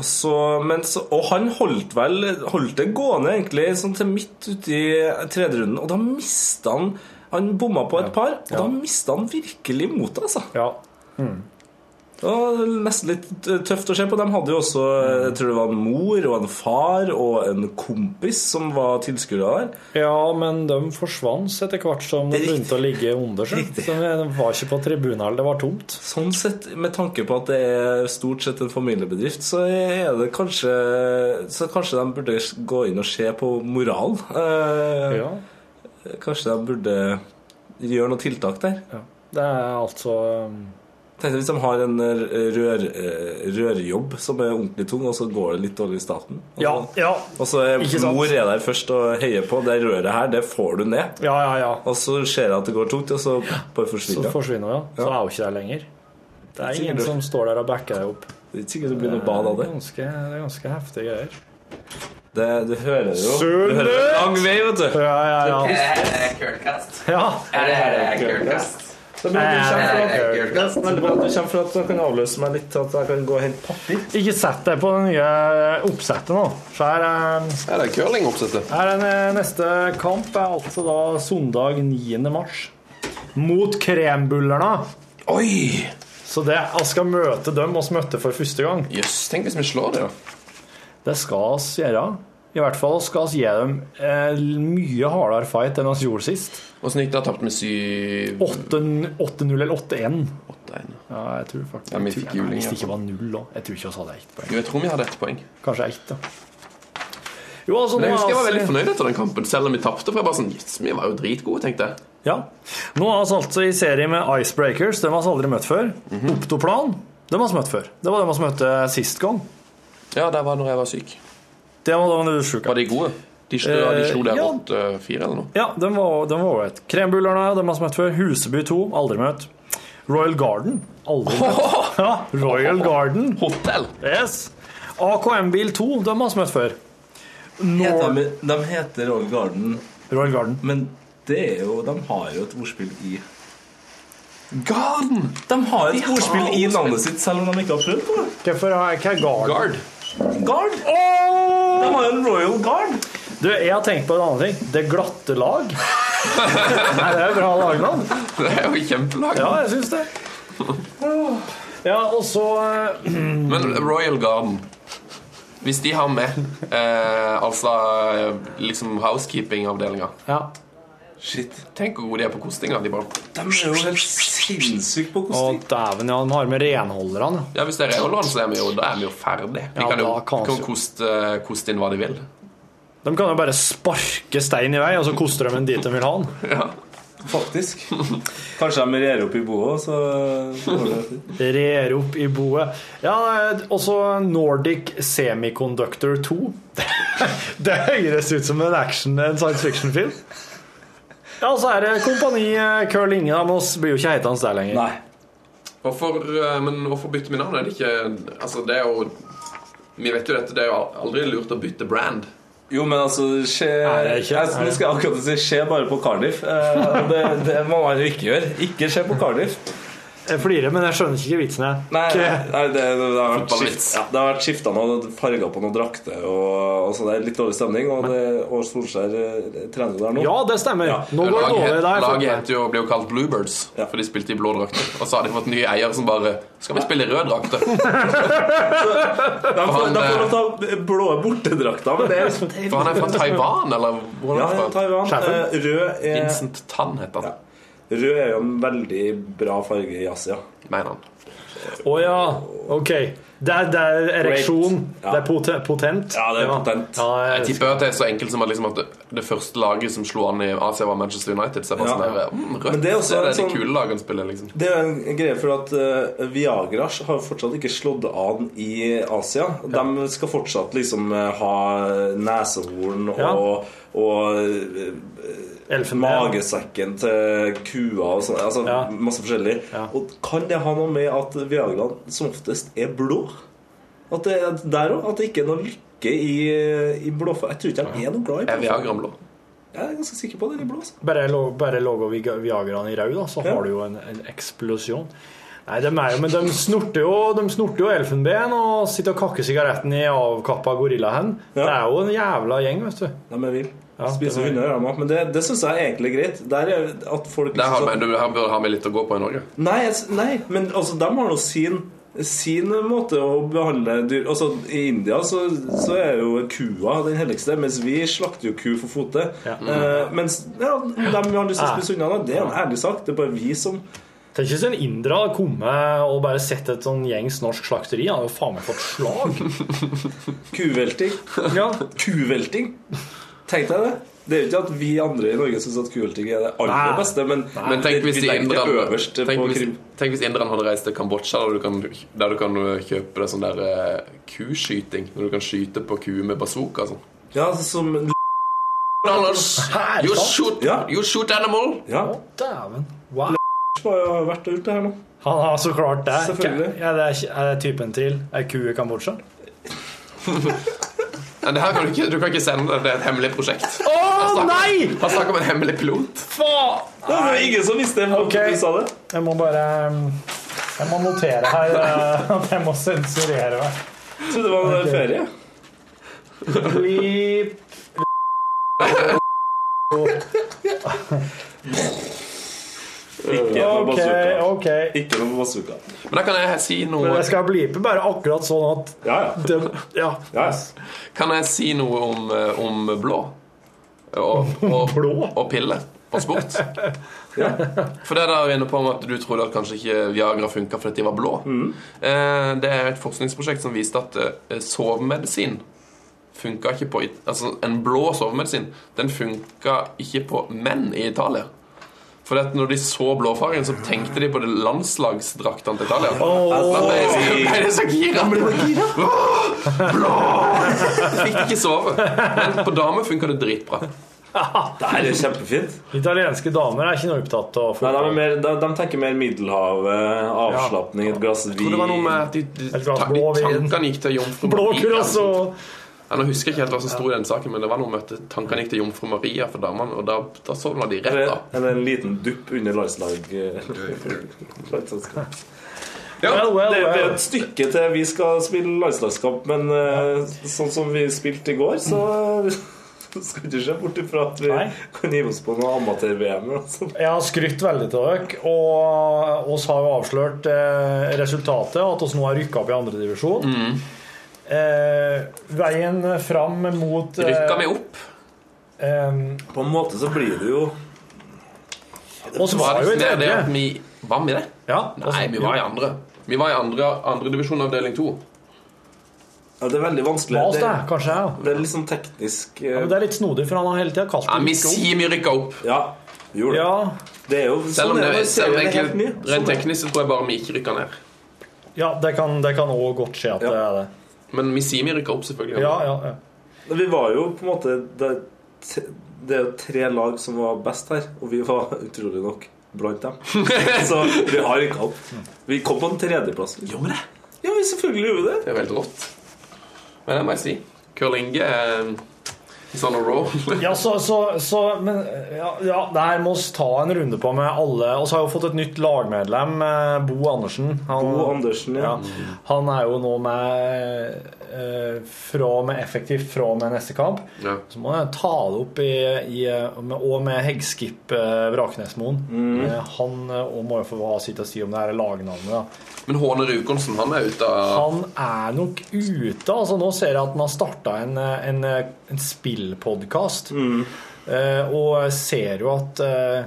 Og, så, men så, og han holdt vel Holdt det gående egentlig sånn til midt uti tredje runden, og da mista han Han bomma på et par, og da mista han virkelig motet, altså. Ja. Mm. Det var nesten litt tøft å se på. De hadde jo også jeg tror det var en mor og en far og en kompis som var tilskuere der. Ja, men de forsvant etter hvert som de begynte å ligge under De var ikke på tribunen, det var tomt. Sånn sett, med tanke på at det er stort sett en familiebedrift, så er det kanskje Så kanskje de burde gå inn og se på moral. Eh, Ja. Kanskje de burde gjøre noe tiltak der. Det er altså Tenk deg Hvis de har en rør, eh, rørjobb som er ordentlig tung, og så går det litt dårlig i starten. Og Ja, ja. Og så er Ikke mor er der først og heier på. Det røret her, det får du ned. Ja, ja, ja. Og så ser jeg at det går tungt, og så bare Så forsvinner Så forsvinner hun, ja. Så er hun ikke der lenger. Det er ingen som står der og backer deg opp. Det er ikke sikkert det blir noe bad av det. er ganske, det er ganske heftige greier. Det, du hører jo Sundet! Du hører det lang vei, vet du. Ja, ja, ja. Er det her Kølkast. Ja. Er det her er kølkast? Er bra du kommer for at- Er det kølkast? Veldig bra at du kommer for at du kan avløse meg litt, at jeg kan gå og hente papir. Ikke sett deg på det nye oppsettet nå. Så her er, Er det curlingoppsettet? her er den neste kamp er altså da søndag 9. mars. Mot krembullerne. Oi! Så det, jeg skal møte dem Vi møtte for første gang. Jøss, tenk hvis vi slår det, da. Det skal oss gjøre. I hvert fall skal vi gi dem eh, mye hardere fight enn vi gjorde sist. Åssen gikk det? Tapt med syv 8-0 eller 8-1. 8-1. Ja, jeg tror faktisk Ja, vi fikk juling, Hvis det ikke var null da. Jeg tror ikke vi hadde ett poeng. Jo, jeg tror vi hadde ett poeng. Kanskje ett, da. Jo, altså, Men jeg er husker jeg var altså- veldig fornøyd etter den kampen, selv om vi tapte. For jeg bare sånn, yes, vi var jo dritgode, tenkte jeg. Ja. Nå er vi altså i serie med Icebreakers. Dem har vi aldri møtt før. Optoplan. Dem har vi møtt før. Det var dem vi møtte sist gang. Ja, det var når jeg var syk. Det var du var sjuk. Var de gode? De slo, de slo der Eh, ja. 8-4 eller noe. Ja, de var, den var ålreit. Krembullerne dem har jeg møtt før. Huseby 2, aldri møtt. Royal Garden, aldri møtt. Ja, Royal Garden. Hotell. Yes. AKM Bil 2, de har vi møtt før. Heter de, de heter Royal Garden, Royal Garden. men det er jo, de har jo et ordspill i Garden! De har et De har ordspill i navnet sitt, selv om de ikke har prøvd på det. Hvorfor har jeg ikke Guard? Guard. Oh! De har jo en Royal Guard. Du, jeg har tenkt på en annen ting. Det glatte lag. Nei, det er jo bra lagnavn. Det er jo kjempelag. Ja, jeg syns det. Ja, og så uh, Men Royal Garden Hvis de har med uh, altså eh, liksom housekeeping-avdelinga, Ja. Shit. Tenk hvor gode de er på kosting. De bare De er jo helt sinnssyke på Å, kosting. dæven, ja. De har med renholderne. Ja, Hvis det er renholderne, så er vi jo, da er vi jo ferdig. De Ja, kan jo kan kan koste, koste inn hva de vil. De kan jo bare sparke stein i vei, og så koster de den dit de vil ha den. Ja. Faktisk. Kanskje de rer opp i boet, så. Rer opp i boet. Ja, også Nordic Semiconductor 2. Det høres ut som en action, en science fiction-film. Ja, så er det Kompani eh, Curl Inge. Da, men oss blir jo ikke hetende der lenger. Nei. Hvorfor, eh, men hvorfor bytte vi navn? Er det ikke Altså, det er jo Vi vet jo dette, det er jo aldri lurt å bytte brand. Jo, men altså skje, jeg, Nå skal jeg akkurat si skje bare på Cardiff. Eh, det, det må man jo ikke gjøre. Ikke skje på Cardiff. Jeg flirer, men jeg skjønner ikke vitsen. jeg. Nei, nei det, det, har vært skift, ja, det har vært skifta noen farger på noen drakter, og, og så det er litt dårlig stemning. Og, det, og Solskjær eh, trener der nå. Ja, det stemmer. Ja. Nå går det Laget, der. laget jo, ble jo kalt Bluebirds, Ja. for de spilte i blå drakter. Og så har de fått nye eier som bare Skal vi spille i rød drakt, da? får, de får eh, lov til blå bortedrakter, men det er liksom er For han er fra Taiwan, eller hvor Ja, er han fra? Taiwan. Eh, Rød er, Vincent Tan heter han, rød er jo en veldig bra farge i Asia. mener han. Å ja, ok. Det er, det er ereksjon. Ja. Det er pote, potent. Ja, det er potent. Ja, Jeg jeg, tipper at det er så enkelt som at, liksom at det, det første laget som slo an i Asia, var Manchester United. Så jeg bare Ja. sånn der, mm, rødt, Men det er også det er sånn- de kule lagene spiller, liksom. Det er en greie for at uh, Viagra har fortsatt ikke slått an i Asia. De skal fortsatt liksom eh, ha nesehorn og, Ja. og eh, Elfenben. Magesekken til kua og sånn. Altså Ja. masse forskjellig. Ja. Og kan det ha noe med at Viagraen som oftest er blå? At det er der òg? At det ikke er noe lykke i, i blåfarge? Jeg tror ikke de er noe glad i Er blåfarge. Viagra blå? Jeg er ganske sikker på det. er blå. altså. bare, bare Viga- Viagraen i rød, da, så Ja. har du jo en, en eksplosjon. Nei, de er jo, men de snorter jo, de snorter jo elfenben og sitter og kakker sigaretten i avkappa gorillahend. Ja. Det er jo en jævla gjeng, vet du. De er vill. Ja, er- hunder, gjør mat. Men det, det syns jeg er egentlig greit. Der er at folk Der har vi, du her bør ha med litt å gå på i Norge. Nei, nei, men altså, de har nå sin sin måte å behandle dyr Altså, I India så, så er jo kua den helligste, mens vi slakter jo ku for fote. Ja. Eh, mens ja, de har lyst til å Ah. spise unna, det er en ærlig sak. Det er bare vi som Tenk hvis en indre hadde kommet og bare sett et sånn gjengs norsk slakteri. Han hadde jo faen meg fått slag. Kuvelting. Ja. Kuvelting! Tenk deg det. Det er jo ikke at vi andre i Norge syns at kulting er det aller Nei. beste, men, Men tenk hvis, øverst tenk på hvis, krim. tenk hvis inderne hadde reist til Kambodsja, der du kan, der du kan kjøpe det sånn der uh, kuskyting. Når du kan skyte på kuer med bazooka og sånn. Ja, som You shoot, Ja. you shoot animal! Ja, Dæven. Wow. har jo vært og gjort det her nå. Han har så klart det. Selvfølgelig. Ja, det er, er det typen til ei ku i Kambodsja? Det her kan du, ikke, du kan ikke sende det. Det er et hemmelig prosjekt. Å nei! Han snakker om en hemmelig pilot. Faen! Det var ingen som visste hva Ok. du sa det. Jeg må bare um, Jeg må notere her eh, at jeg må sensurere meg. Trodde det var en Ok. ferie. Blip Ikke noe OK, bazooka. Okay. Ikke noe bazooka. Men da kan jeg si noe Men jeg skal blipe bare akkurat sånn at Ja, ja. det, Ja. ja. Kan jeg si noe om, eh, om blå? Og, og, Blå? og pille og sport? For det der er vi inne på om at du trodde at kanskje ikke Viagra funka fordi de var blå. Mm. Det er et forskningsprosjekt som viste at eh, sovemedisin funka ikke på Altså en blå sovemedisin Den funka ikke på menn i Italia. For at når de så blåfargen, så tenkte de på det landslagsdraktene til Italia. Da ble de så- så gira. Blå! Fikk ikke sove. Men på damer funka det dritbra. Det her er kjempefint. Italienske damer er ikke noe opptatt av Nei, de, er mer, de, de tenker mer Middelhavet, avslapning, et glass Jeg tror det var noe med vin at de, de, Et glass ta- de tankene gikk til jomfru Blå og Ja, nå husker jeg ikke helt hva som sto i den saken, men det var noe med at tankene gikk til jomfru Maria for damene, og da, da sovna de rett da. eller en liten dupp under landslag eh, landslagskamp. Ja, Well, well, Det, det er et stykke til vi skal spille landslagskamp, men eh, sånn som vi spilte i går, så skal ikke se bort ifra at vi Nei. kan gi oss på noe amatør-VM. Jeg har skrytt veldig til dere, og oss har jo avslørt eh, resultatet, at oss nå har rykka opp i andredivisjon. Mm. Eh, veien fram mot eh, Rykka vi opp? eh, På en måte så blir det jo Og så var det jo det det at vi Var vi det? Ja, Nei, vi var i andre. Vi var i andre, andre divisjon avdeling to. Ja, det er veldig vanskelig. Mas Det, det, kanskje. Ja. det er litt sånn teknisk Ja, men det er litt snodig, for han har hele tida kalt Ja, vi sier vi rykka opp. Ja, vi gjorde det. Ja, Det er jo Selv om sånn er det, selv om er egentlig, rent er det. teknisk så tror jeg bare vi ikke rykka ned. ja det kan det kan òg godt skje at det er det. Men vi sier rykka opp, selvfølgelig. Ja, ja, ja. Vi var jo på en måte Det, det er jo tre lag som var best her, og vi var utrolig nok blant dem. Så vi har rykka opp. Vi kom på en tredjeplass. Gjorde vi det? Ja, vi selvfølgelig gjorde vi det. Det er veldig rått. Men det må jeg si. Curlinge er sånn a roll. Ja, så, så, så Men ja, ja, det her må vi ta en runde på med alle. Og så har vi fått et nytt lagmedlem, eh, Bo Andersen. Han, Bo Andersen, ja. Han er jo nå med fra og med effektivt fra og med neste kamp. Ja. Så må jeg ta det opp i, i med, Og med Heggskip eh, Vraknesmoen. Mm. Eh, han eh, og må jo få ha sitt å si om det her lagnavnet. da Men Håne Rukonsen, han er ute av Han er nok ute. altså Nå ser jeg at han har starta en, en, en spillpodkast. Eh, og ser jo at eh,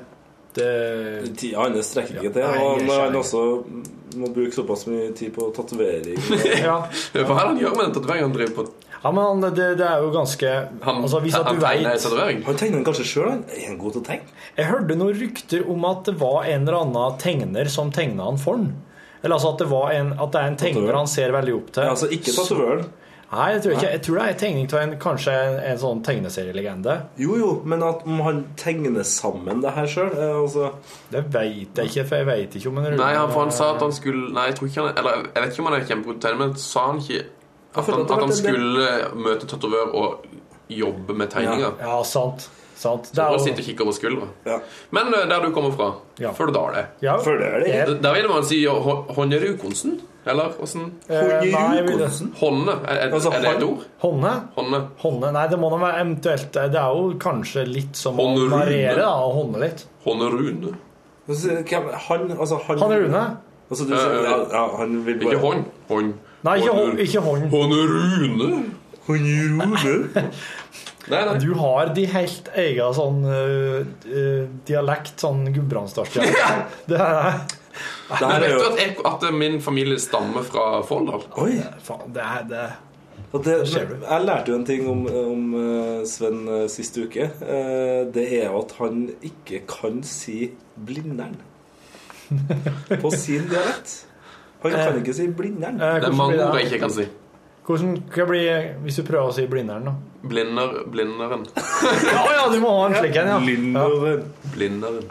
det Tida hans strekker ikke til. Nei, Og jeg når han skjønner. også må bruke såpass mye tid på tatovering ja. Hva er det han gjør med den tatoveringen han driver på? ja, men han, det, det er jo ganske Han, altså, Hvis at han du tegner vet tatovering? Han tegner den kanskje sjøl. Er han god til å tegne? Jeg hørte noen rykter om at det var en eller annen tegner som tegna han for han. Eller altså at det, var en, at det er en tegner han ser veldig opp til. Ja, altså ikke tatovøren. Nei, jeg tror, ikke, jeg tror det er en tegning av en, kanskje en, en sånn tegneserielegende. Jo, jo, men at om han tegner sammen det her sjøl altså, Det veit jeg ikke, for jeg veit ikke om han Nei, han, for han sa at han skulle Nei, jeg tror ikke han Eller jeg vet ikke om han er kjempegod til å tegne, men sa han ikke at han, at han skulle møte tatovør og jobbe med tegninger? Ja, sant. sant. Så bare sitte og kikke over skuldra. Men eh, der du kommer fra, Ja. Førdale Ja. det. ja. Der vil man si Honje Rukonsen? Eller åssen? Eh, Hånde? Er, er, Altså, er det et ord? Hånde? Hånde. Hånde? Nei, det må da være eventuelt Det er jo kanskje litt som å variere, da, og hånde litt. Hånderune. Han, altså han Han Rune? Altså, du, sier- ja, ja, han vil bare Ikke hånd. Hånd. Nei, ikke hånd. Ikke hånd. Hånde Rune. Han Rune. Nei, nei. Du har de helt egen sånn øh, dialekt, sånn gudbrandsdalsdialekt. Det er Det er vet jo du at, jeg, at min familie stammer fra Folldal? Oi! Faen, det er det. Og det, jeg lærte jo en ting om, om eh, Sven eh, sist uke. Eh, det er at han ikke kan si Blindern på sin dialekt. Han kan ikke si Blindern. Eh, Det er mange ord jeg ikke kan si. Hvordan kan det bli hvis du prøver å si Blindern, da? Blinder, blinderen. Ja, ja, du må ha en slik en, ja. Blinderen. Blinderen.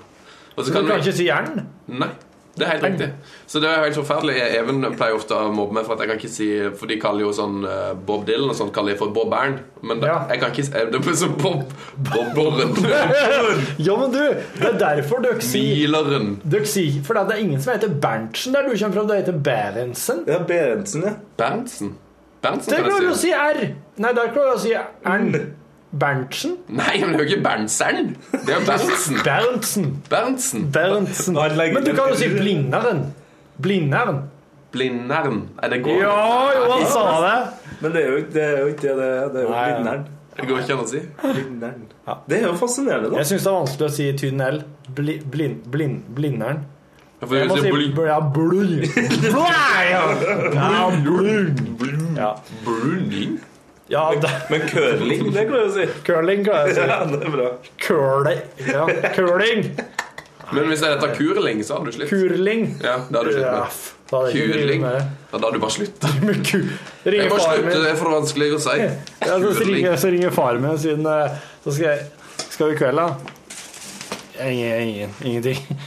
Og Så kan du kan ikke si jern? Nei. Det er helt riktig. Så det er helt forferdelig. Even pleier ofte å mobbe meg for at jeg kan ikke si For de kaller jo sånn eh, Bob Dylan og sånt kaller de for Bob Bern. Men da, Ja. jeg kan ikke si Det blir som Bob Bob Borren. Ja, men du, det er derfor dere sier si, For det er ingen som heter Berntsen der du kommer fra. Det heter Berentsen. Ja, Berentsen, ja. Berntsen. Berntsen Det er klarer du å si. R. Nei, der klarer du å si Ern. Berntsen? Nei, men det er jo ikke Berntsen. Det er Berntsen. Berntsen. Berntsen. Berntsen. Men du kan jo si Blindern. Blindern. Blindern. Er det går? Ja, jo, han sa det. Men det er jo ikke det. Er jo ikke det, det er. Jo. Blindern. Det går ikke an å si. Blindern. Det er jo fascinerende, da. Jeg syns det er vanskelig å si tynn L. Bli, blind, blind, blindern. Ja, for Jeg må si det blir bl- ja, blund. Ja. Ja, blund. Ja, Bruning? Ja det, Men curling, det klarer jeg å si. curling kan jeg si. Ja, det er bra. Curling. Ja, curling. Men hvis det heter kurling, så hadde du slitt. Kurling. Ja, det hadde du slitt med. da hadde Kurling. Ja, da hadde du bare slutta. Jeg bare må far slutte, min. det er for vanskelig å si. Ja, så, ringer, så ringer far min siden eh, Så skal jeg Skal vi i kveld, da? Ingen, ingen, ingenting.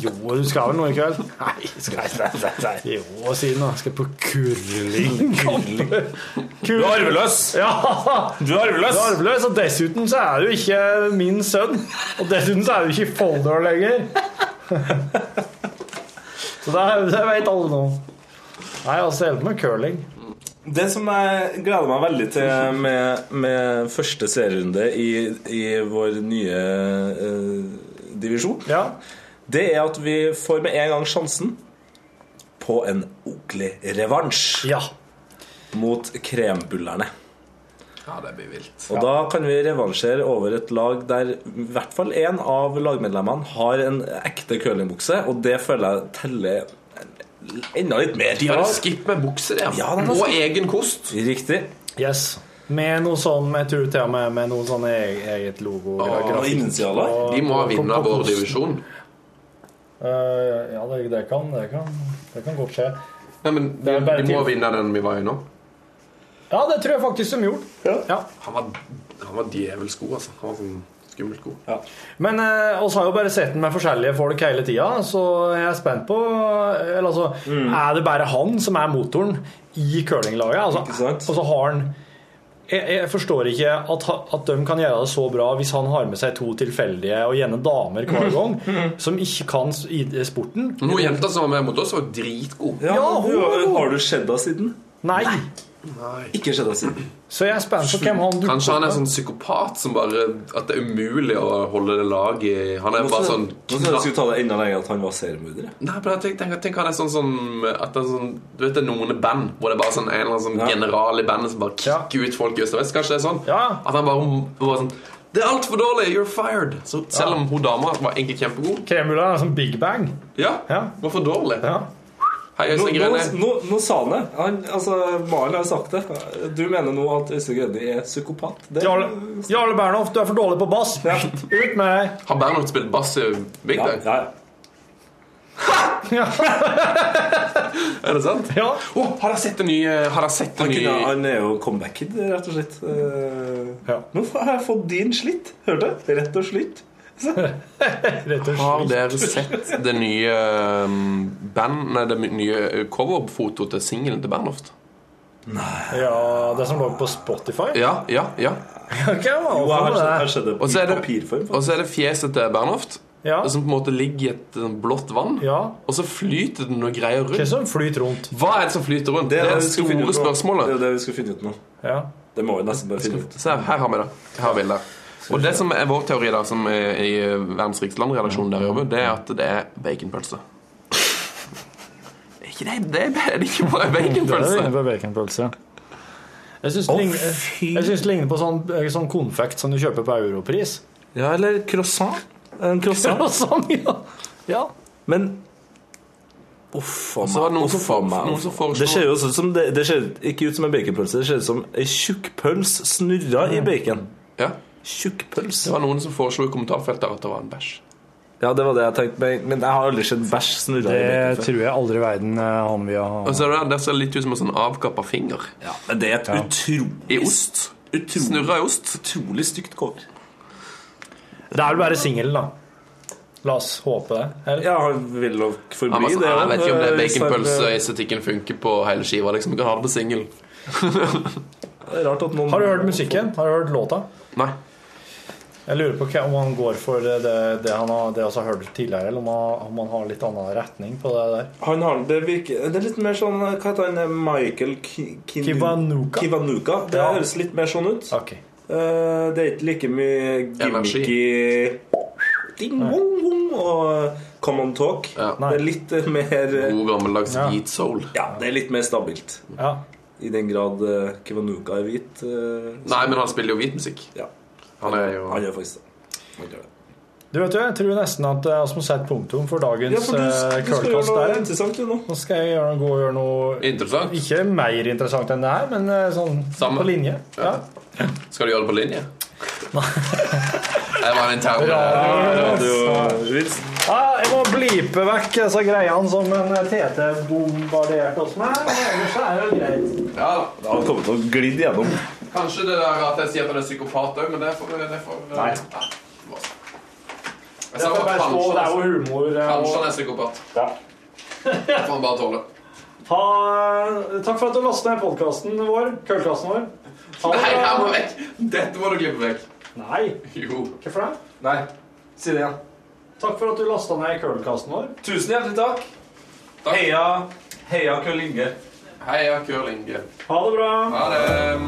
Jo, du skal vel noe i kveld? Nei, skal jeg Jo, si noe. Skal på curlingkamp. Du er arveløs! Ja! Du er arveløs! Du er arveløs, og dessuten så er du ikke min sønn. Og dessuten så er du ikke i Folldal lenger. Så det, det vet alle nå. Nei, altså, holder med curling. Det som jeg gleder meg veldig til med, med første serierunde i, i vår nye eh, divisjon, Ja. Det er at vi får med en gang sjansen på en ordentlig revansj ja. mot krembullerne. Ja, det blir vilt. Og da kan vi revansjere over et lag der i hvert fall én av lagmedlemmene har en ekte curlingbukse, og det føler jeg teller enda litt mer. De har skip med bukser, ja. Ja, og egen kost. Riktig. Yes. Med noe sånn, jeg tror til og med med noe sånn e- eget logo. Åh, og- De må vinne vår divisjon. Eh, ja, det, det, kan, det, kan, det kan godt skje. Nei, men de, de må vinne den vi var i nå. Ja, det tror jeg faktisk de gjorde. Ja. Han var, han var djevelsk god, altså. Han var sånn skummelt god. Men eh, oss har jo bare sett den med forskjellige folk hele tida, så jeg er spent på eller, altså, Er det bare han som er motoren i curlinglaget? Altså, og så har han jeg, jeg forstår ikke at, at de kan gjøre det så bra hvis han har med seg to tilfeldige, og gjerne damer hver gang, som ikke kan i sporten. Noen jenta som var med mot oss, var dritgod. Ja, Ja, hun, hun hun, har, du sett henne siden? Nei. Ikke skjedd siden. Så jeg er spent på hvem han dukker Kanskje han er sånn psykopat som bare At det er umulig å holde det laget i Han er Nå bare sånn nå skulle jeg ta det enda lenger at han var seriemorder. Nei, men tenk, tenk, tenker han er sånn som at det er sånn, Du vet det er noen band hvor det er bare sånn en eller annen sånn Ja. general i bandet som bare kicker ut folk i øst og vest. Kanskje det er sånn? At han bare, bare sånn Det er altfor dårlig! You're fired! Så selv om hun dama var egentlig kjempegod Kremula er sånn Big Bang. Ja, var for dårlig. Hei, Nå, Øystein nå, nå, nå sa han det. Han, altså, Maren har sagt det. Du mener nå at Øystein Grønne er psykopat? Det, Jarle, Jarle Bernhoft, du er for dårlig på bass. Ut med deg. Har Bernhoft spilt bass i Big Ja, Bang? ja. Er det sant? Ja. Oh, har dere sett en ny Har jeg sett en Han, han er jo comeback-kid, rett og slett. Eh, Nå har jeg fått din slitt. Hørte? Rett og slett. Har dere sett det nye um, band Nei, det nye coverfotoet til singelen til Bernhoft? Nei Ja, det som lå på Spotify? Ja, ja, ja. Ok, hva Jo, her, det? sett det Og så er det, det fjeset til Bernhoft, Ja. som på en måte ligger i et sånn blått vann. Og så flyter det noe greier rundt. Hva som flyter rundt? Hva er det som flyter rundt? Det, er vi det finne store spørsmålet. Det er det vi skal finne ut nå. Ja. Det må vi nesten bare finne ut. Se, her har vi det. Her har bildet. Og det som er vår teori da, som er i Verdens rikeste land-redaksjonen der jobber, det er at det er baconpølse. Ikke det, det er det ikke bare baconpølse? Det er baconpølse. på baconpølse. Jeg syns det, ligner- jeg synes det ligner på sånn, sånn konfekt som du kjøper på Europris. Ja, eller croissant. En croissant. Croissant, ja. ja. Men Uff a meg. Det ser jo ut som det, det ser ikke ut som en baconpølse. Det ser ut som ei tjukkpøls snurra i bacon. Ja. Tjukkpøls. Det var noen som foreslo i kommentarfeltet at det var en bæsj. Ja, det var det jeg tenkte meg. Men jeg har aldri sett bæsj snurre i Det tror jeg aldri i verden eh, han vil ha. Og så er det, der ser litt ut som en sånn avkappa finger. Ja, men det er et utrolig I ost. Snurra i ost. Utrolig stygt kår. Det er vel bare singelen, da. La oss håpe det. Eller? Ja, han vil nok forbli ja, det. «Ah, jeg vet ikke om det Eh, baconpølseestetikken funker på hele skiva. Liksom. Du kan ha det på singel. Har du hørt musikken? Har du hørt låta? Nei. Jeg lurer på om han går for det, det han har det har hørt tidligere, eller om han, om han har litt annen retning på det der. Han har det virker Det er litt mer sånn Hva heter han? Michael Ki- Kinu- Kivanuka. Kivanuka. Det Ja. høres litt mer sånn ut. Okay. Uh, det er ikke like mye gimmicky Ding, wong, wong, og common talk. Det er litt eh, mer eh, God gammeldags Ja. hvit soul. Ja, det er litt mer stabilt. Ja. I den grad uh, Kivanuka er hvit. Uh, Nei, men han spiller jo hvit musikk. Ja. Han er jo Han gjør faktisk det. Han gjør det. Du vet jo, Jeg tror nesten at eh, vi må sette punktum for dagens Ja, for du, eh, du skal gjøre Curlcast noe interessant du nå. Nå skal jeg gjøre, gå og gjøre noe Interessant. Ikke mer interessant enn det her, men eh, sånn Samme. på linje. Ja. Skal du gjøre det på linje? det var en intern Radiovits. Ja, jeg må blipe vekk disse greiene som en TT bombarderte oss med. Ellers er det greit. Ja, har han kommet til å glide gjennom. Kanskje det der at jeg sier at han er psykopat òg, men det får det får, Nei. Ja, det var sånn. Jeg sa får bare kanskje, det er jo humor. eh, kanskje han er psykopat. Ja. Det får han bare tåle. Ha, takk for at du lastet ned podkasten vår. Køllkassen vår. Ha Nei, jeg må vekk! Dette må du klippe vekk. Nei. Jo. Hvorfor det? Nei, si det igjen. Takk for at du lasta ned køllkassen vår. Tusen hjertelig takk. Heia, heia Køll Inge. Heia curling. Ha det bra. Ha det.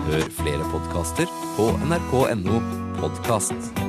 Hør flere podkaster på nrk.no podkast.